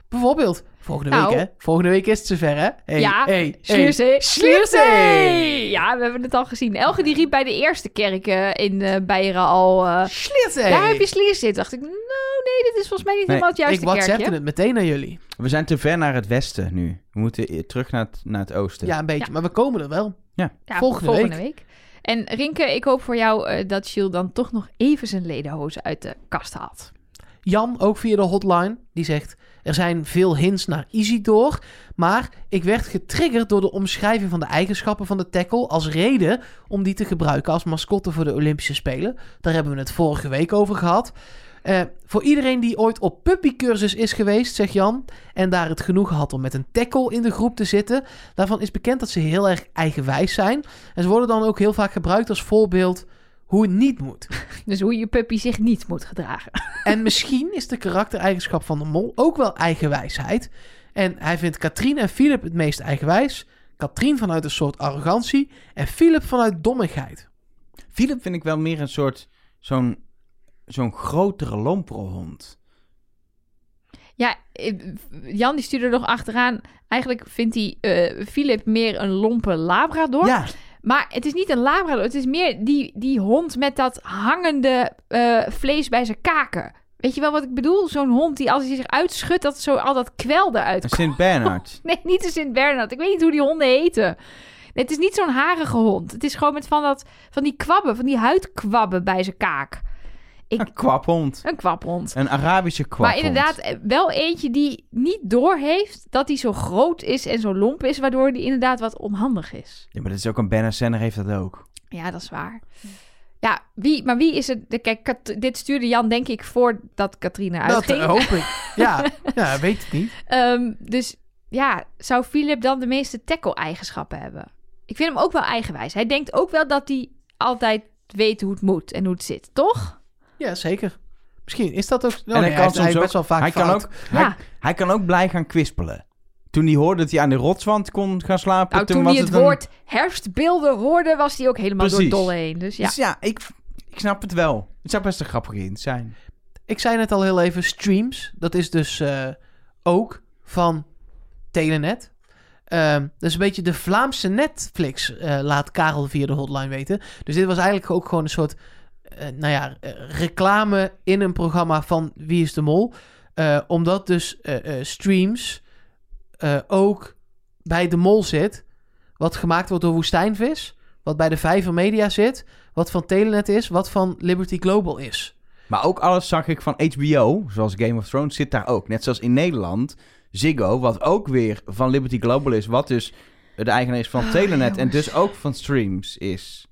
Bijvoorbeeld, volgende Nou. week hè. Volgende week is het zover hè. Hey, ja, hey! Sliersee! Ja, we hebben het al gezien. Elge die riep bij de eerste kerk eh, in eh Beieren al... eh, Sliersee! Daar heb je Sliersee. Dacht ik, nou nee, dit is volgens mij niet Nee, helemaal het juiste Ik whatsappte kerkje. het meteen naar jullie. We zijn te ver naar het westen nu. We moeten terug naar het, naar het oosten. Ja, een beetje. Ja. Maar we komen er wel. Ja, Volgende week. En Rinke, ik hoop voor jou eh, dat Gilles dan toch nog even zijn ledenhozen uit de kast haalt. Jan, ook via de hotline, die zegt... Er zijn veel hints naar Isidor, maar ik werd getriggerd door de omschrijving van de eigenschappen van de tackle als reden om die te gebruiken als mascotte voor de Olympische Spelen. Daar hebben we het vorige week over gehad. Eh, voor iedereen die ooit op puppycursus is geweest, zegt Jan, en daar het genoegen had om met een tackle in de groep te zitten, daarvan is bekend dat ze heel erg eigenwijs zijn. En ze worden dan ook heel vaak gebruikt als voorbeeld hoe het niet moet. (laughs) Dus hoe je puppy zich niet moet gedragen. (laughs) En misschien is de karaktereigenschap van de mol ook wel eigenwijsheid. En hij vindt Katrien en Philip het meest eigenwijs. Katrien vanuit een soort arrogantie en Philip vanuit dommigheid. Philip vind ik wel meer een soort... Zo'n zo'n grotere lomperhond. Ja, eh, Jan die stuurde er nog achteraan. Eigenlijk vindt hij eh Philip meer een lompe labrador. Ja, Maar het is niet een labrador. Het is meer die, die hond met dat hangende eh, vlees bij zijn kaken. Weet je wel wat ik bedoel? Zo'n hond die als hij zich uitschudt, dat zo al dat kwel eruit een. Sint-Bernard. (laughs) Nee, niet de Sint-Bernard. Ik weet niet hoe die honden heten. Nee, het is niet zo'n harige hond. Het is gewoon met van, dat, van die kwabben, van die huidkwabben bij zijn kaak. Ik, Een kwaphond. een kwaphond. Een Arabische kwaphond. Maar inderdaad, eh, wel eentje die niet doorheeft dat hij zo groot is en zo lomp is, waardoor hij inderdaad wat onhandig is. Ja, maar dat is ook een Ben Senner heeft dat ook. Ja, dat is waar. Ja, wie, maar wie is het? Kijk, Kat- dit stuurde Jan denk ik voordat Katrina Dat uitging. eh, (laughs) hoop ik. Ja, (laughs) ja, weet het niet. Ehm, dus ja, zou Philip dan de meeste tackle-eigenschappen hebben? Ik vind hem ook wel eigenwijs. Hij denkt ook wel dat hij altijd weet hoe het moet en hoe het zit, toch? Ja, zeker. Misschien is dat ook... Oh, en hij nee, kan heeft soms ook, best wel vaak hij kan ook, Ja. hij, hij kan ook blij gaan kwispelen. Toen hij hoorde dat hij aan de rotswand kon gaan slapen, Nou, toen was hij het een- woord herfstbeelden hoorde, was hij ook helemaal Precies. door dolle heen. Dus ja, Dus ja, ik, ik snap het wel. Het zou best een grappige hint zijn. Ik zei net al heel even, streams. Dat is dus eh, ook van Telenet. Ehm, dat is een beetje de Vlaamse Netflix, eh, laat Karel via de hotline weten. Dus dit was eigenlijk ook gewoon een soort, nou ja, eh, reclame in een programma van Wie is de Mol. Eh, omdat dus eh, eh, streams eh, ook bij de mol zit. Wat gemaakt wordt door Woestijnvis. Wat bij de Vijver Media zit. Wat van Telenet is. Wat van Liberty Global is. Maar ook alles zag ik van HBO, zoals Game of Thrones, zit daar ook. Net zoals in Nederland, Ziggo, wat ook weer van Liberty Global is. Wat dus de eigenaar is van Ah, Telenet en dus ook van Streams is.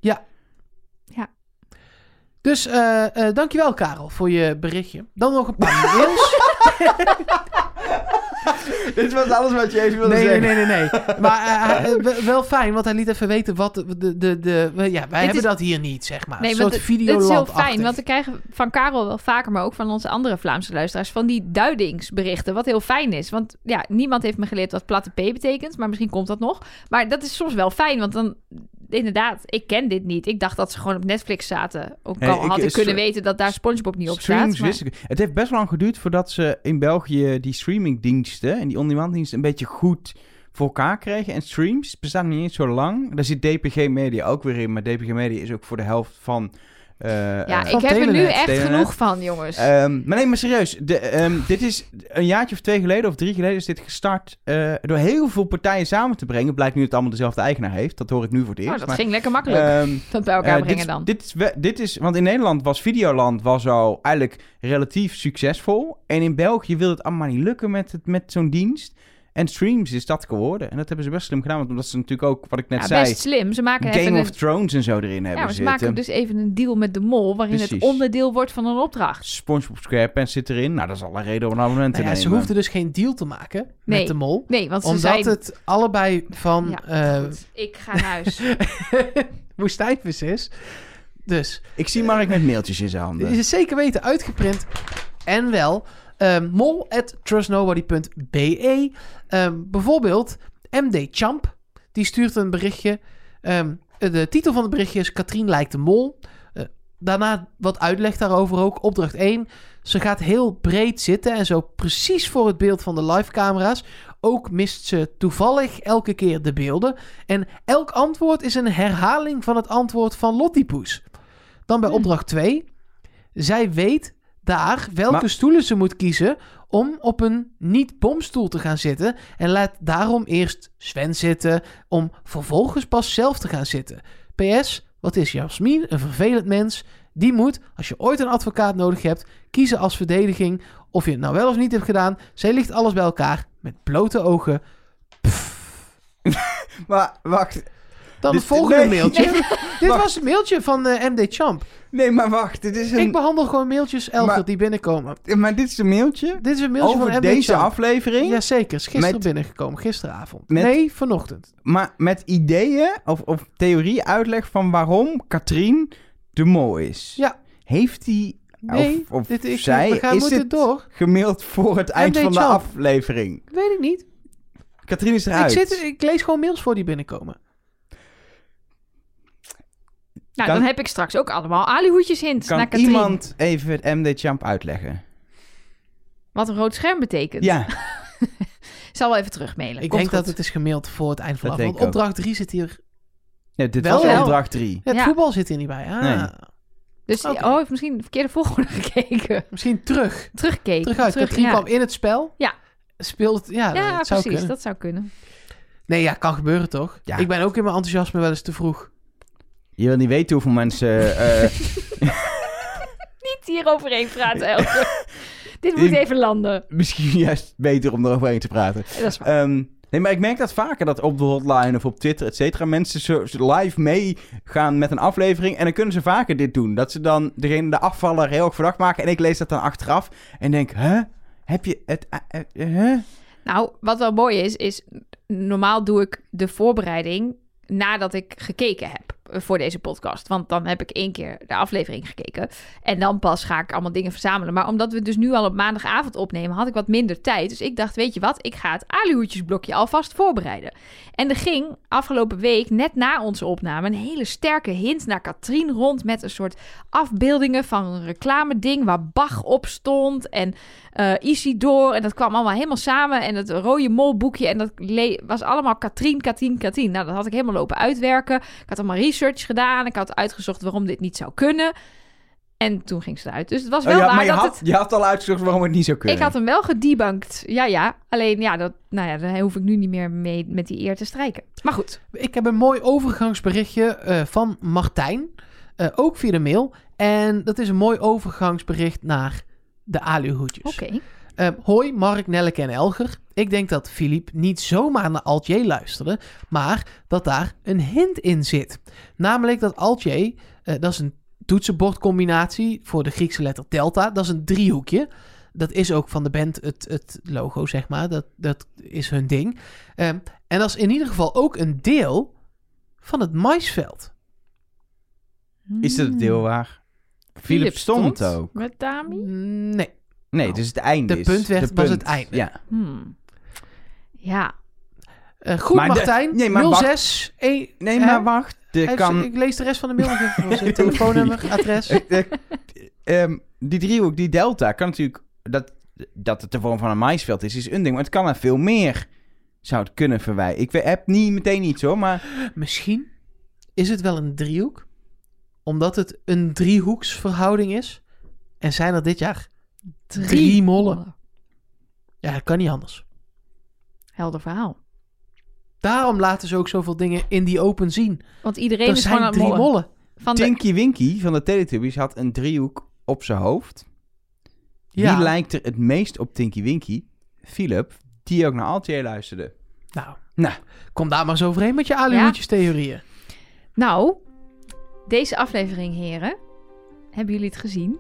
Dus eh, eh, dankjewel Karel voor je berichtje. Dan nog een paar (laughs) mails. Dit was alles wat je even wilde Nee, zeggen. nee, nee, nee. Maar eh, (laughs) wel- fijn, want hij liet even weten wat de... de, de, de ja, wij hebben is- dat hier niet, zeg maar. Nee, een soort het- dit is heel fijn, want we krijgen van Karel wel vaker, maar ook van onze andere Vlaamse luisteraars, van die duidingsberichten, wat heel fijn is. Want ja, niemand heeft me geleerd wat platte P betekent, maar misschien komt dat nog. Maar dat is soms wel fijn, want dan, inderdaad, ik ken dit niet. Ik dacht dat ze gewoon op Netflix zaten. Ook al ik- had ik is- kunnen weten dat daar SpongeBob niet op staat. maar- wist ik. Het heeft best wel lang geduurd voordat ze in België die streamingdiensten en die on-demand diensten een beetje goed voor elkaar kregen. En streams bestaan niet eens zo lang. Daar zit DPG Media ook weer in, maar DPG Media is ook voor de helft van... eh, Ja, eh, ik heb er nu echt Telenet. genoeg van, jongens. Ehm, maar nee, maar serieus. De, ehm, dit is een jaartje of twee geleden of drie geleden is dit gestart eh, door heel veel partijen samen te brengen. Blijkt nu dat het allemaal dezelfde eigenaar heeft. Dat hoor ik nu voor het eerst. oh, dat maar, ging lekker makkelijk, ehm, dat bij elkaar brengen dit, dan. Dit is, dit is, want in Nederland was Videoland was al eigenlijk relatief succesvol. En in België wil het allemaal niet lukken met, het, met zo'n dienst. En Streams is dat geworden. En dat hebben ze best slim gedaan. Want omdat ze natuurlijk ook, wat ik net ja, zei, best slim. Ze maken even Game een... of Thrones en zo erin hebben Ja, maar ze zitten. maken dus even een deal met de mol, waarin het onderdeel wordt van een opdracht. SpongeBob SquarePants zit erin. Nou, dat is al een reden om een abonnement te Nou ja, ze nemen. hoefden dus geen deal te maken Nee. met de mol. Nee, want ze Omdat zijn... het allebei van Ja, eh. Ik ga naar huis. (laughs) woestijnvis is. Dus Ik zie Mark met mailtjes in zijn handen. (laughs) zeker weten uitgeprint. En wel ehm mol at trustnobody.be. Ehm, bijvoorbeeld MD Champ. Die stuurt een berichtje. Ehm, de titel van het berichtje is Katrien lijkt de mol. Eh, daarna wat uitleg daarover ook. Opdracht 1. Ze gaat heel breed zitten en zo precies voor het beeld van de livecamera's. Ook mist ze toevallig elke keer de beelden. En elk antwoord is een herhaling van het antwoord van Lottipoes. Dan bij Hmm. opdracht 2. Zij weet daar welke Maar- stoelen ze moet kiezen om op een niet-bomstoel te gaan zitten. En laat daarom eerst Sven zitten om vervolgens pas zelf te gaan zitten. PS, wat is Jasmin een vervelend mens? Die moet, als je ooit een advocaat nodig hebt, kiezen als verdediging of je het nou wel of niet hebt gedaan. Zij ligt alles bij elkaar met blote ogen. (laughs) Maar wacht. Dan het volgende nee. mailtje. (laughs) (laughs) Dit was het mailtje van eh, MD Champ. Nee, maar wacht. Dit is Ik een... behandel gewoon mailtjes, Elger, Maar- die binnenkomen. Maar dit is een mailtje Dit is een mailtje over van MD deze Champ. aflevering. Jazeker, is gisteren Met- binnengekomen, gisteravond. Met- Nee, vanochtend. Maar met ideeën of, of theorie uitleg van waarom Katrien de mol is. Ja. Heeft hij... Nee, of, of dit, ik, zij, we gaan is dit door. gemaild voor het eind MD van de aflevering? Weet ik niet. Katrien is Ik, eruit. zit, ik lees gewoon mails voor die binnenkomen. Nou, Kan- dan heb ik straks ook allemaal alihoedjes hints naar kan Katrien. iemand even het MD Champ uitleggen? Wat een rood scherm betekent. Ja, Ik (laughs) zal wel even terugmailen. Ik Komt denk dat het is gemaild voor het eind van de Dat denk Want opdracht 3 zit hier... nee, dit Wel was wel. opdracht 3. Het Ja. voetbal zit hier niet bij. Ah, Nee. Dus Oké. oh, heeft misschien de verkeerde volgorde (laughs) gekeken. Misschien terug. Teruggekeken. Terug uit. Katrien ja. kwam in het spel. Ja. Speelt. Ja, Ja, dat zou precies. Dat zou kunnen. Nee, ja, kan gebeuren toch? Ja. Ik ben ook in mijn enthousiasme wel eens te vroeg. Je wil niet weten hoeveel mensen... eh, (laughs) Niet hier overheen praten, Elke. (laughs) Dit moet even landen. misschien juist beter om eroverheen te praten. Dat is waar. Ehm, nee, maar ik merk dat vaker dat op de hotline of op Twitter, et cetera, mensen zo, zo live meegaan met een aflevering. En dan kunnen ze vaker dit doen. Dat ze dan degene, de afvaller, heel erg verdacht maken. En ik lees dat dan achteraf en denk, hè? Heb je het... hè? Nou, wat wel mooi is, is normaal doe ik de voorbereiding nadat ik gekeken heb voor deze podcast. Want dan heb ik één keer de aflevering gekeken. En dan pas ga ik allemaal dingen verzamelen. Maar omdat we dus nu al op maandagavond opnemen, had ik wat minder tijd. Dus ik dacht, weet je wat, ik ga het alihoedjesblokje alvast voorbereiden. En er ging afgelopen week, net na onze opname, een hele sterke hint naar Katrien rond met een soort afbeeldingen van een reclame-ding waar Bach op stond en eh Isidor. En dat kwam allemaal helemaal samen. En het rode molboekje. En dat was allemaal Katrien, Katrien, Katrien. Nou, dat had ik helemaal lopen uitwerken. Ik had allemaal research gedaan. Ik had uitgezocht waarom dit niet zou kunnen. En toen ging ze eruit. Dus het was Oh, wel ja, waar maar je dat had, het... je had al uitgezocht waarom het niet zou kunnen. Ik had hem wel gedebunked. Ja, ja. Alleen, ja, dat, nou ja, daar hoef ik nu niet meer mee met die eer te strijken. Maar goed. Ik heb een mooi overgangsberichtje eh, van Martijn. eh, ook via de mail. En dat is een mooi overgangsbericht naar de aluhoedjes. Oké. Eh, hoi, Mark, Nelleke en Elger. Ik denk dat Filip niet zomaar naar Alt-J luisterde, maar dat daar een hint in zit. Namelijk dat Alt-J, eh, dat is een toetsenbordcombinatie voor de Griekse letter delta. Dat is een driehoekje. Dat is ook van de band het, het logo, zeg maar. Dat, dat is hun ding. Ehm, en dat is in ieder geval ook een deel van het maisveld. Is dat het deel waar Philip stond ook? Met Dami? Nee, Nee, dus het einde De is... puntweg was punt. het einde. Ja. Hmm. Ja. Eh, goed Maar de- Martijn, nee, maar wacht. 06... E- Nee, Hè? maar wacht. De Even- kan... Ik lees de rest van de mail nog even voor. Zijn (laughs) telefoonnummer, adres. Eh, (laughs) eh, ehm, die driehoek, die delta, kan natuurlijk... Dat, dat het de vorm van een maisveld is, is een ding. Maar het kan er veel meer zou het kunnen verwijzen. Ik we- heb niet meteen iets hoor, maar... Misschien is het wel een driehoek. Omdat het een driehoeksverhouding is. En zijn er dit jaar drie, mollen. Ja, dat kan niet anders. Helder verhaal. Daarom laten ze ook zoveel dingen in die open zien. Want iedereen Er is gewoon zijn aan drie mollen. mollen. Van de... Tinky Winky van de Teletubbies had een driehoek op zijn hoofd. Ja. Wie lijkt er het meest op Tinky Winky? Philip, die ook naar Altier luisterde. Nou, Nou. kom daar maar eens overheen met je aluhoedjes theorieën. Nou, deze aflevering, heren. Hebben jullie het gezien?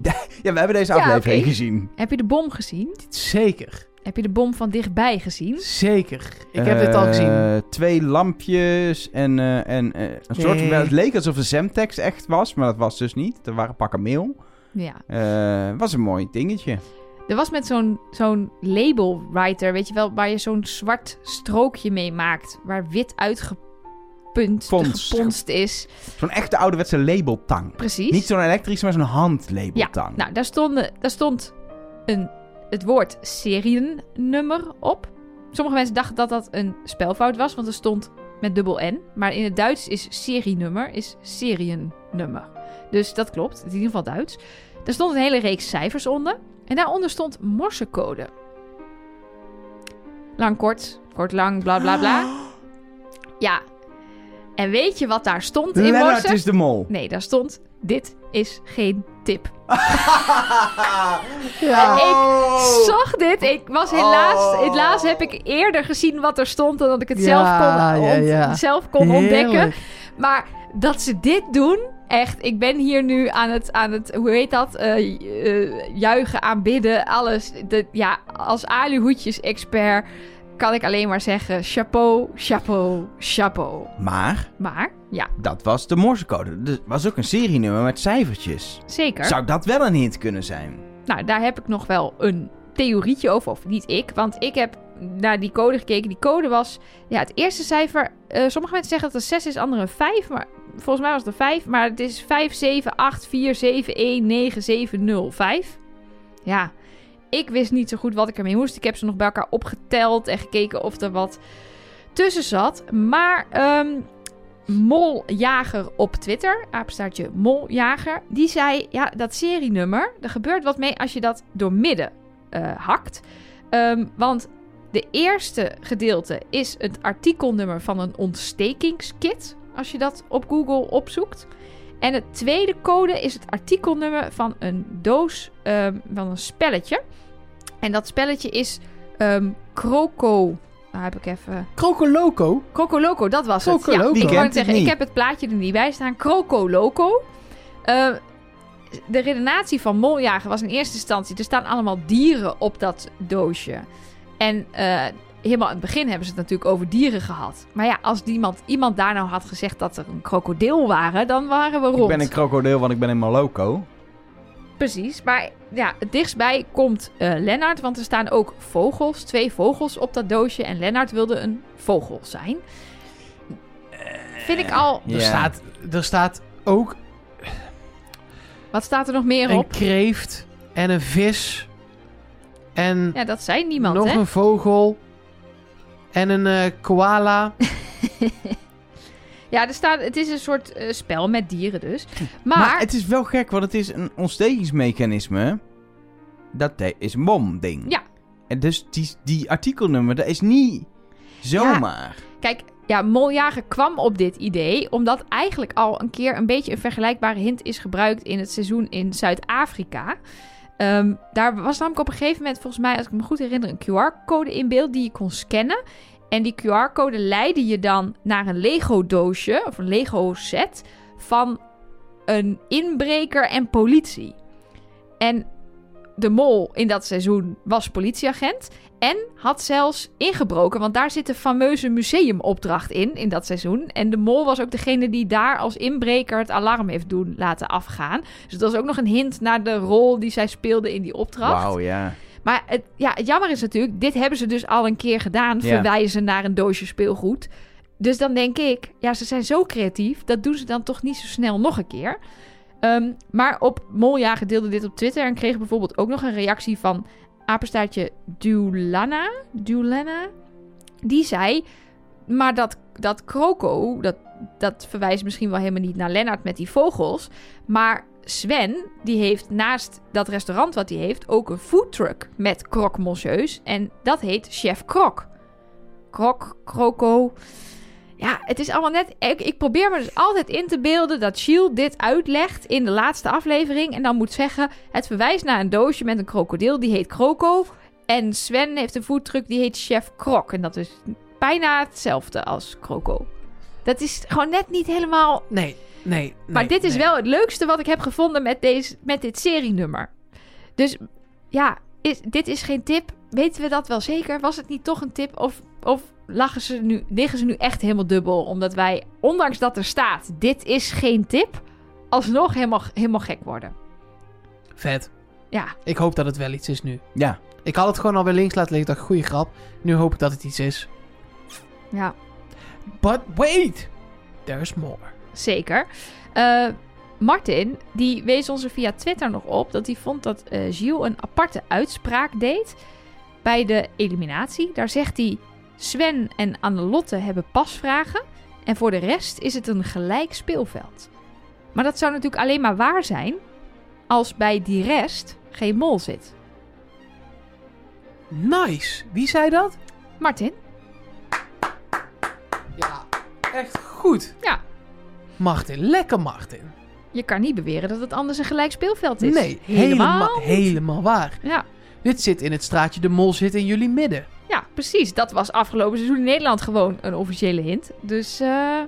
(laughs) Ja, we hebben deze Ja, aflevering gezien. Heb je de bom gezien? Zeker. Heb je de bom van dichtbij gezien? Zeker. Ik heb dit al gezien. Eh, Twee lampjes en, eh, en eh, een soort Nee. van... Het leek alsof de Zemtex echt was, maar dat was dus niet. Er waren pakken meel. Ja. Eh was een mooi dingetje. Er was met zo'n zo'n label writer, weet je wel, waar je zo'n zwart strookje mee maakt. Waar wit uitgepunt, Pons. geponst is. Zo'n echte ouderwetse labeltang. Precies. Niet zo'n elektrische, maar zo'n handlabeltang. Nou, daar, stonden, daar stond een, het woord seriennummer op. Sommige mensen dachten dat dat een spelfout was, want er stond met dubbel N. Maar in het Duits is serienummer, is seriennummer. Dus dat klopt, het is in ieder geval Duits. Er stond een hele reeks cijfers onder. En daaronder stond morsecode. Lang, kort, kort, lang, bla bla bla. (gasps) Ja. En weet je wat daar stond in Lennart morse? is de mol. Nee, daar stond: Dit is geen tip. (laughs) ja. Oh. Ik zag dit. Ik was helaas. Oh. Helaas heb ik eerder gezien wat er stond. dan dat ik het Ja, zelf kon, ja, ont- ja. zelf kon ontdekken. Maar dat ze dit doen. Echt, ik ben hier nu aan het, aan het hoe heet dat? Eh, eh, juichen, aanbidden, alles. De, ja, als aluhoedjes-expert kan ik alleen maar zeggen: chapeau, chapeau, chapeau. Maar Maar, ja, dat was de morsecode. Er was ook een serienummer met cijfertjes. zeker. Zou dat wel een hint kunnen zijn? Nou, daar heb ik nog wel een theorietje over. Of niet ik, want ik heb naar die code gekeken. Die code was, ja, het eerste cijfer. eh, sommige mensen zeggen dat het 6 is, anderen 5. Maar volgens mij was het een 5. Maar het is 5, 7, 8, 4, 7, 1, 9, 7, 0, 5. Ja, ik wist niet zo goed wat ik ermee moest. Ik heb ze nog bij elkaar opgeteld en gekeken of er wat tussen zat. Maar ehm Moljager op Twitter, apenstaartje Moljager, die zei: Ja, dat serienummer, er gebeurt wat mee als je dat door midden eh, hakt. Ehm, want de eerste gedeelte is het artikelnummer van een ontstekingskit, als je dat op Google opzoekt. En het tweede code is het artikelnummer van een doos ehm, van een spelletje. En dat spelletje is ehm Croco. Nou heb ik even. Crocoloco. Croco Loco, dat was het. Croco Ja, Loco. ik het zeggen, ik heb het plaatje er niet bij staan. Croco Loco. Eh, de redenatie van Moljager was in eerste instantie... er staan allemaal dieren op dat doosje. En eh, helemaal aan het begin hebben ze het natuurlijk over dieren gehad. Maar ja, als iemand, iemand daar nou had gezegd dat er een krokodil waren... dan waren we rond. Ik ben een krokodil, want ik ben helemaal loco. Precies, maar ja, het dichtstbij komt eh Lennart, want er staan ook vogels, twee vogels op dat doosje. En Lennart wilde een vogel zijn. Vind ik al... Ja. Er, staat, er staat ook Wat staat er nog meer een op? kreeft en een vis. En Ja, dat zei niemand, nog hè? een vogel. En een eh, koala. (laughs) Ja, er staat, het is een soort eh, spel met dieren dus. Maar, Maar, het is wel gek, want het is een ontstekingsmechanisme. Dat is een bomding. Ja. En dus die, die artikelnummer, dat is niet zomaar. kijk, ja, Moljager kwam op dit idee omdat eigenlijk al een keer een beetje een vergelijkbare hint is gebruikt in het seizoen in Zuid-Afrika. Ehm, daar was namelijk op een gegeven moment, volgens mij, als ik me goed herinner, een QR-code in beeld die je kon scannen. En die QR-code leidde je dan naar een Lego-doosje of een Lego-set van een inbreker en politie. En de mol in dat seizoen was politieagent en had zelfs ingebroken, want daar zit een fameuze museumopdracht in, in dat seizoen. En de mol was ook degene die daar als inbreker het alarm heeft doen laten afgaan. Dus dat was ook nog een hint naar de rol die zij speelde in die opdracht. Wauw, ja. Maar het, ja, het jammer is natuurlijk, dit hebben ze dus al een keer gedaan. Ja. Verwijzen naar een doosje speelgoed. Dus dan denk ik, ja, ze zijn zo creatief. Dat doen ze dan toch niet zo snel nog een keer. Ehm, maar op Moljager deelde dit op Twitter en kreeg bijvoorbeeld ook nog een reactie van apenstaartje Dulana. Dulana. Die zei, maar dat, dat Croco, dat, dat verwijst misschien wel helemaal niet naar Lennart met die vogels. Maar Sven, die heeft naast dat restaurant wat hij heeft ook een foodtruck met croque monsieurs. En dat heet Chef Krok. Krok, Croco. Ja, het is allemaal net... Ik, ik probeer me dus altijd in te beelden dat Shield dit uitlegt in de laatste aflevering. En dan moet zeggen, het verwijst naar een doosje met een krokodil. Die heet Croco. En Sven heeft een foodtruck die heet Chef Krok. En dat is bijna hetzelfde als Croco. Dat is gewoon net niet helemaal Nee, nee. maar nee, dit is nee. wel het leukste wat ik heb gevonden met, deze, met dit serienummer. Dus ja, is, dit is geen tip. Weten we dat wel zeker? Was het niet toch een tip? Of, of lachen ze nu, liggen ze nu echt helemaal dubbel? Omdat wij, ondanks dat er staat, dit is geen tip, alsnog helemaal, helemaal gek worden. Vet. Ja, Ik hoop dat het wel iets is nu. Ja. Ik had het gewoon alweer links laten liggen. Ik dacht, goeie grap. Nu hoop ik dat het iets is. ja But wait! There's more. zeker. Eh, Martin, die wees ons er via Twitter nog op dat hij vond dat eh Gilles een aparte uitspraak deed bij de eliminatie. Daar zegt hij: Sven en Annelotte hebben pasvragen. En voor de rest is het een gelijk speelveld. Maar dat zou natuurlijk alleen maar waar zijn als bij die rest geen mol zit. Nice. Wie zei dat? Martin? Ja, echt goed. Ja. Martin, lekker Martin. Je kan niet beweren dat het anders een gelijk speelveld is. Nee, helemaal, helemaal waar. Ja. Dit zit in het straatje De Mol zit in jullie midden. Ja, precies. Dat was afgelopen seizoen in Nederland gewoon een officiële hint. Dus eh,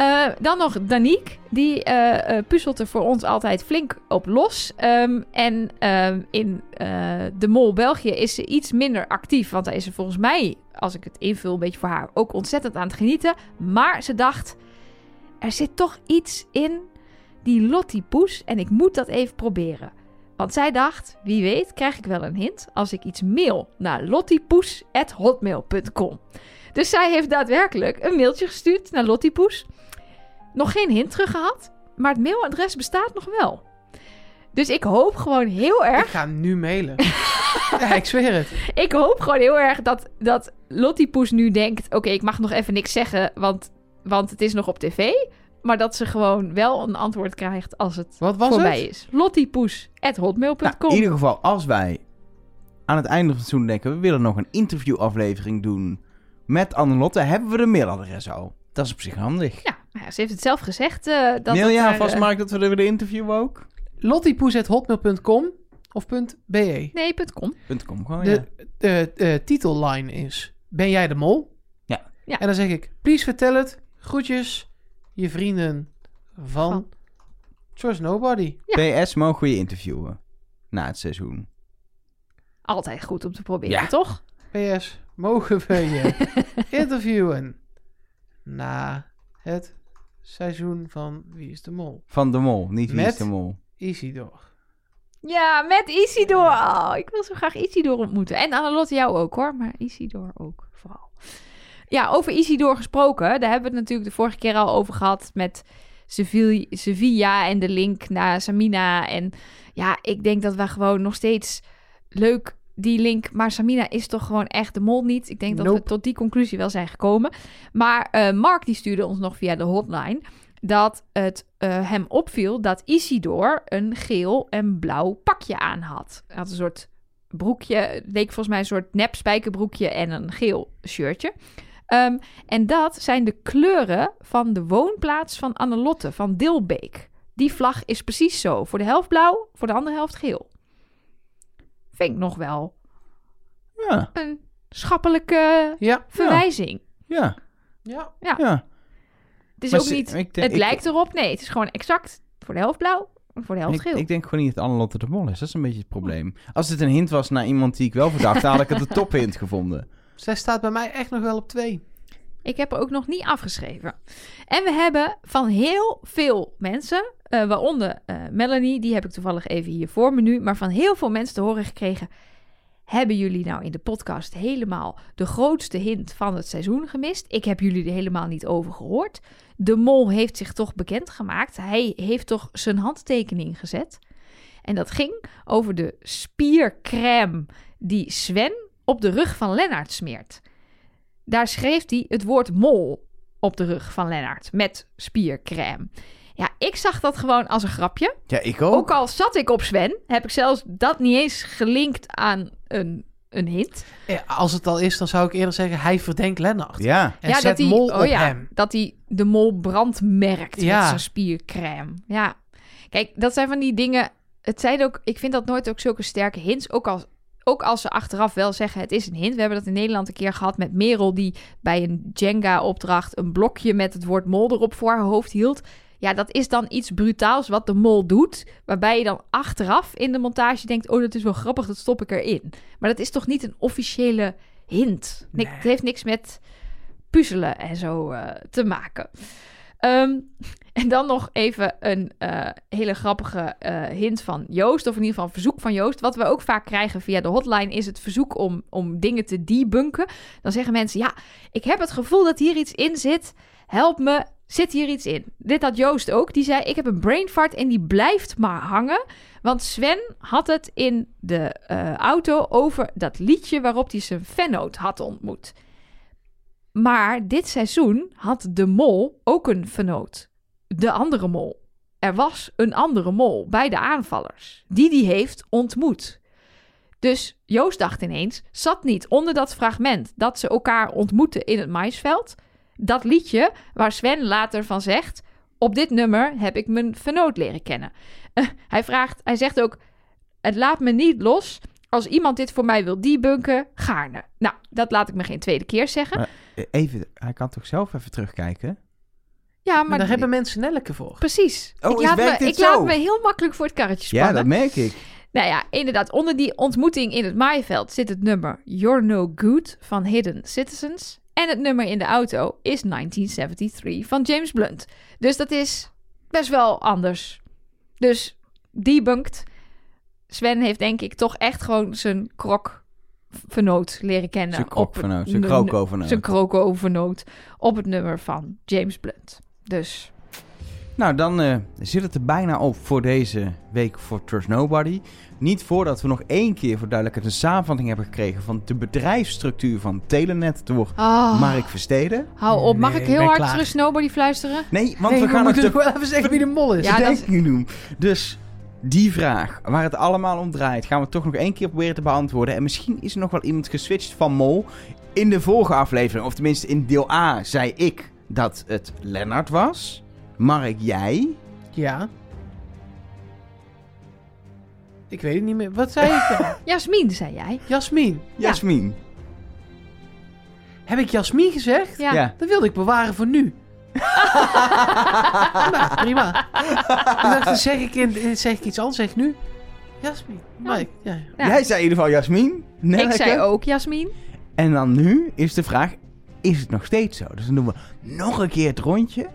eh, dan nog Danique. Die eh, eh, puzzelt er voor ons altijd flink op los. Ehm, en ehm, in de Mol België is ze iets minder actief. Want daar is ze volgens mij, als ik het invul een beetje voor haar, ook ontzettend aan het genieten. Maar ze dacht, er zit toch iets in die Lottie Poes. En ik moet dat even proberen. Want zij dacht, wie weet krijg ik wel een hint als ik iets mail naar lottiepoes.hotmail.com. Dus zij heeft daadwerkelijk een mailtje gestuurd naar Lottiepoes. Nog geen hint terug gehad, maar het mailadres bestaat nog wel. Dus ik hoop gewoon heel Ik erg, ga hem nu mailen. (laughs) ja, ik zweer het. ik hoop gewoon heel erg dat, dat Lottiepoes nu denkt, oké, ik mag nog even niks zeggen, want, want het is nog op tv. Maar dat ze gewoon wel een antwoord krijgt als het Wat was voorbij het? is. Lottiepoes.hotmail.com. Nou, in ieder geval, als wij aan het einde van het seizoen denken... we willen nog een interviewaflevering doen met Annelotte... hebben we de mailadres al. Dat is op zich handig. Ja, nou ja, ze heeft het zelf gezegd. eh dat Mail alvast, eh, Mark, dat we de, de interview ook? Lottiepoes.hotmail.com of .be. Nee, .com. .com gewoon, De, ja. de, de titelline is... Ben jij de mol? Ja. Ja. En dan zeg ik... Please vertel het. Groetjes. Je vrienden van... Van. Trust Nobody. PS, mogen we je interviewen? Na het seizoen. Altijd goed om te proberen, Ja. toch? PS. Mogen we je (laughs) interviewen na het seizoen van Wie is de Mol? Van de Mol, niet Wie is Met? de Mol. Isidor. Ja, met Isidor. Oh, ik wil zo graag Isidor ontmoeten. En Annelotte jou ook hoor, maar Isidor ook. Ja, over Isidor gesproken. Daar hebben we het natuurlijk de vorige keer al over gehad met Sevilla, en de link naar Samina. En ja, ik denk dat we gewoon nog steeds leuk die link, maar Samina is toch gewoon echt de mol niet. Ik denk dat we tot die conclusie wel zijn gekomen. Maar eh, Mark die stuurde ons nog via de hotline dat het eh, hem opviel dat Isidor een geel en blauw pakje aan had. Hij had een soort broekje, leek volgens mij een soort nep spijkerbroekje en een geel shirtje. Ehm, en dat zijn de kleuren van de woonplaats van Annelotte van Dilbeek. Die vlag is precies zo. Voor de helft blauw, voor de andere helft geel. Vind ik nog wel Ja, een schappelijke Ja. verwijzing. ja, Ja. ja. Het is Maar ook ze- niet, ik- het ik- lijkt erop. Nee, het is gewoon exact voor de helft blauw en voor de helft Ik, geel. ik denk gewoon niet dat Annelotte de Mol is. Dat is een beetje het probleem. Als het een hint was naar iemand die ik wel verdacht, had ik het de tophint gevonden. Zij staat bij mij echt nog wel op twee. Ik heb er ook nog niet afgeschreven. En we hebben van heel veel mensen, eh, waaronder eh, Melanie, die heb ik toevallig even hier voor me nu, maar van heel veel mensen te horen gekregen. Hebben jullie nou in de podcast helemaal de grootste hint van het seizoen gemist? Ik heb jullie er helemaal niet over gehoord. De mol heeft zich toch bekendgemaakt. Hij heeft toch zijn handtekening gezet. En dat ging over de spiercrème die Sven op de rug van Lennart smeert. Daar schreef hij het woord mol op de rug van Lennart met spiercrème. Ja, ik zag dat gewoon als een grapje. Ja, ik ook. Ook al zat ik op Sven, heb ik zelfs dat niet eens gelinkt aan een, een hint. Als het al is, dan zou ik eerder zeggen, hij verdenkt Lennart. Ja, En ja, zet dat hij, mol oh op ja, hem. dat hij de mol brandmerkt Ja. met zijn spiercrème. Ja, kijk, dat zijn van die dingen. Het zijn ook, ik vind dat nooit ook zulke sterke hints. Ook als, ook als ze achteraf wel zeggen het is een hint. We hebben dat in Nederland een keer gehad met Merel die bij een Jenga-opdracht een blokje met het woord mol erop voor haar hoofd hield. Ja, dat is dan iets brutaals wat de mol doet. Waarbij je dan achteraf in de montage denkt: oh, dat is wel grappig, dat stop ik erin. Maar dat is toch niet een officiële hint? Nee. Het heeft niks met puzzelen en zo eh, te maken. Ehm, en dan nog even een eh, hele grappige eh, hint van Joost, of in ieder geval een verzoek van Joost. Wat we ook vaak krijgen via de hotline is het verzoek om, om dingen te debunken. Dan zeggen mensen, ja, ik heb het gevoel dat hier iets in zit. Help me, zit hier iets in? Dit had Joost ook. Die zei, ik heb een brain fart en die blijft maar hangen. Want Sven had het in de eh, auto over dat liedje waarop hij zijn vennoot had ontmoet. Maar dit seizoen had de mol ook een vernoot. De andere mol. Er was een andere mol bij de aanvallers. Die die heeft ontmoet. Dus Joost dacht ineens, zat niet onder dat fragment dat ze elkaar ontmoeten in het maisveld. Dat liedje waar Sven later van zegt, op dit nummer heb ik mijn vernoot leren kennen. Eh, hij vraagt, hij zegt ook, het laat me niet los. Als iemand dit voor mij wil debunken, gaarne. Nou, dat laat ik me geen tweede keer zeggen. Eh, even, hij kan toch zelf even terugkijken? Ja, Maar maar, daar hebben mensen Nelleke voor. precies. Oh, ik laat, me, werkt dit ik zo? laat me heel makkelijk voor het karretje Ja, spannen. dat merk ik. Nou ja, inderdaad. Onder die ontmoeting in het maaiveld zit het nummer You're No Good van Hidden Citizens. En het nummer in de auto is 1973 van James Blunt. Dus dat is best wel anders. Dus debunked. Sven heeft denk ik toch echt gewoon zijn krok vernoot leren kennen. Zijn op krokvernoot, zijn nu- krokovernoot. Zijn krokovernoot op het nummer van James Blunt. Dus Nou, dan eh, zit het er bijna op voor deze week voor Trust Nobody. Niet voordat we nog één keer voor duidelijkheid een samenvatting hebben gekregen van de bedrijfsstructuur van Telenet door Ah, Mark Versteden. hou op. Mag Nee, ik heel hard klaar. terug Snowbody fluisteren? Nee, want Nee, we gaan nog wel even zeggen wie de mol is. Ja, dat- verdenking doen. Dus die vraag, waar het allemaal om draait, gaan we toch nog één keer proberen te beantwoorden. En misschien is er nog wel iemand geswitcht van Mol. In de vorige aflevering, of tenminste in deel A, zei ik dat het Lennart was. Mark, jij? Ja. Ik weet het niet meer. Wat zei ik? (laughs) Jasmin, zei jij. Jasmin. Ja. Jasmin. Heb ik Jasmin gezegd? Ja. Ja. Dat wilde ik bewaren voor nu. (laughs) nou, prima. ik dacht, dan zeg ik, in, zeg ik iets anders. Zeg ik nu? Jasmin. Maar ik- ja. Ja. Jij zei in ieder geval Jasmin. Ik Nelleke. zei ook Jasmin. En dan nu is de vraag, is het nog steeds zo? Dus dan doen we nog een keer het rondje.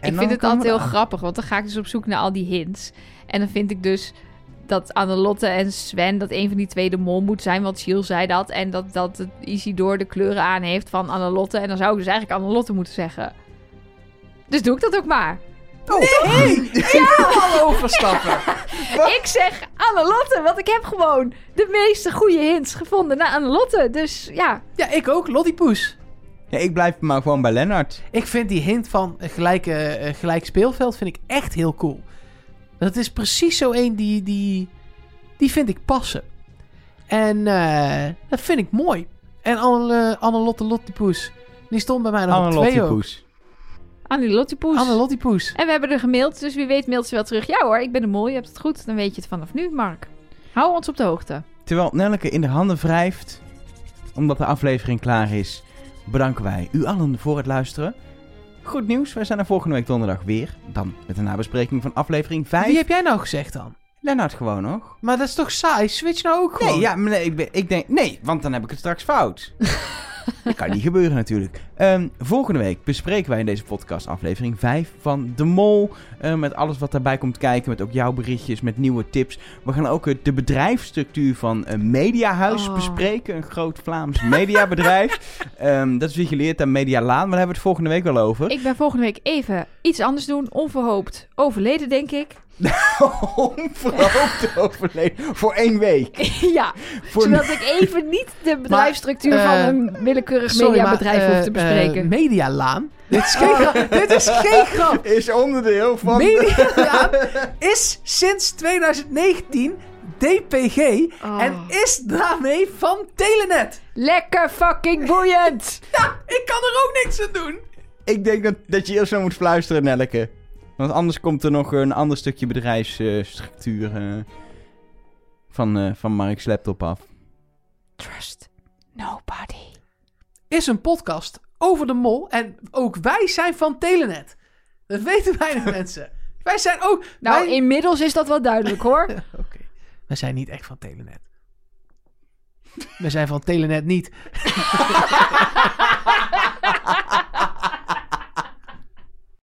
En ik vind het altijd heel aan. grappig, want dan ga ik dus op zoek naar al die hints. En dan vind ik dus dat Annelotte en Sven, dat een van die twee de mol moet zijn, want Giel zei dat. En dat, dat het Isidor de kleuren aan heeft van Annelotte. En dan zou ik dus eigenlijk Annelotte moeten zeggen. Dus doe ik dat ook maar. Nee! Hallo (laughs) Verstappen! (laughs) Ik zeg Annelotte, want ik heb gewoon de meeste goede hints gevonden naar Annelotte. Dus ja, Ja, ik ook. Lottie Poes. Ja, ik blijf maar gewoon bij Lennart. Ik vind die hint van gelijk, eh, eh, gelijk speelveld vind ik echt heel cool. Dat is precies zo één die, die, die vind ik passen. En eh, dat vind ik mooi. En Anne, Annelotte Lottipoes, die stond bij mij nog op Anne twee ook. Lottipoes. Annelotte Poes. Anne Lottipoes. En we hebben er gemaild, dus wie weet mailt ze wel terug. Ja hoor, ik ben de mol, je hebt het goed. Dan weet je het vanaf nu, Mark. Hou ons op de hoogte. Terwijl Nelleke in de handen wrijft, omdat de aflevering klaar is, bedanken wij u allen voor het luisteren. Goed nieuws, wij zijn er volgende week donderdag weer. Dan met een nabespreking van aflevering 5. Wie heb jij nou gezegd dan? Lennart gewoon nog. Maar dat is toch saai? Switch nou ook gewoon. Nee, ja, nee, ik, ben- ik denk... Nee, want dan heb ik het straks fout. (laughs) dat kan niet gebeuren natuurlijk. Ehm, volgende week bespreken wij in deze podcast aflevering 5 van De Mol. eh, met alles wat daarbij komt kijken. Met ook jouw berichtjes, met nieuwe tips. We gaan ook eh, de bedrijfsstructuur van een Mediahuis Oh. bespreken. Een groot Vlaams mediabedrijf. (laughs) Ehm, dat is wie geleerd aan Media Laan. Maar daar hebben we het volgende week wel over. Ik ben volgende week even iets anders doen. Onverhoopt overleden, denk ik. (laughs) Onverhoopt overleden. Voor één week. (laughs) ja, Voor zodat ik even niet de bedrijfsstructuur eh, van een willekeurig Sorry, mediabedrijf maar, hoef eh, te bespreken. eh, Medialaan. Dit is geen grap. Dit is geen grap. (laughs) is onderdeel van... Medialaan (laughs) is sinds 2019 DPG Oh. en is daarmee van Telenet. Lekker fucking boeiend! (laughs) Ja, ik kan er ook niks aan doen. Ik denk dat, dat je eerst zo moet fluisteren, Nelleke. Want anders komt er nog een ander stukje bedrijfsstructuur eh, van, eh, van Mark's laptop af. Trust nobody. Is een podcast over de mol en ook wij zijn van Telenet. Dat weten weinig (laughs) mensen. Wij zijn ook... Nou, wij... inmiddels is dat wel duidelijk hoor. (laughs) Oké, wij zijn niet echt van Telenet. We zijn van Telenet niet. (laughs)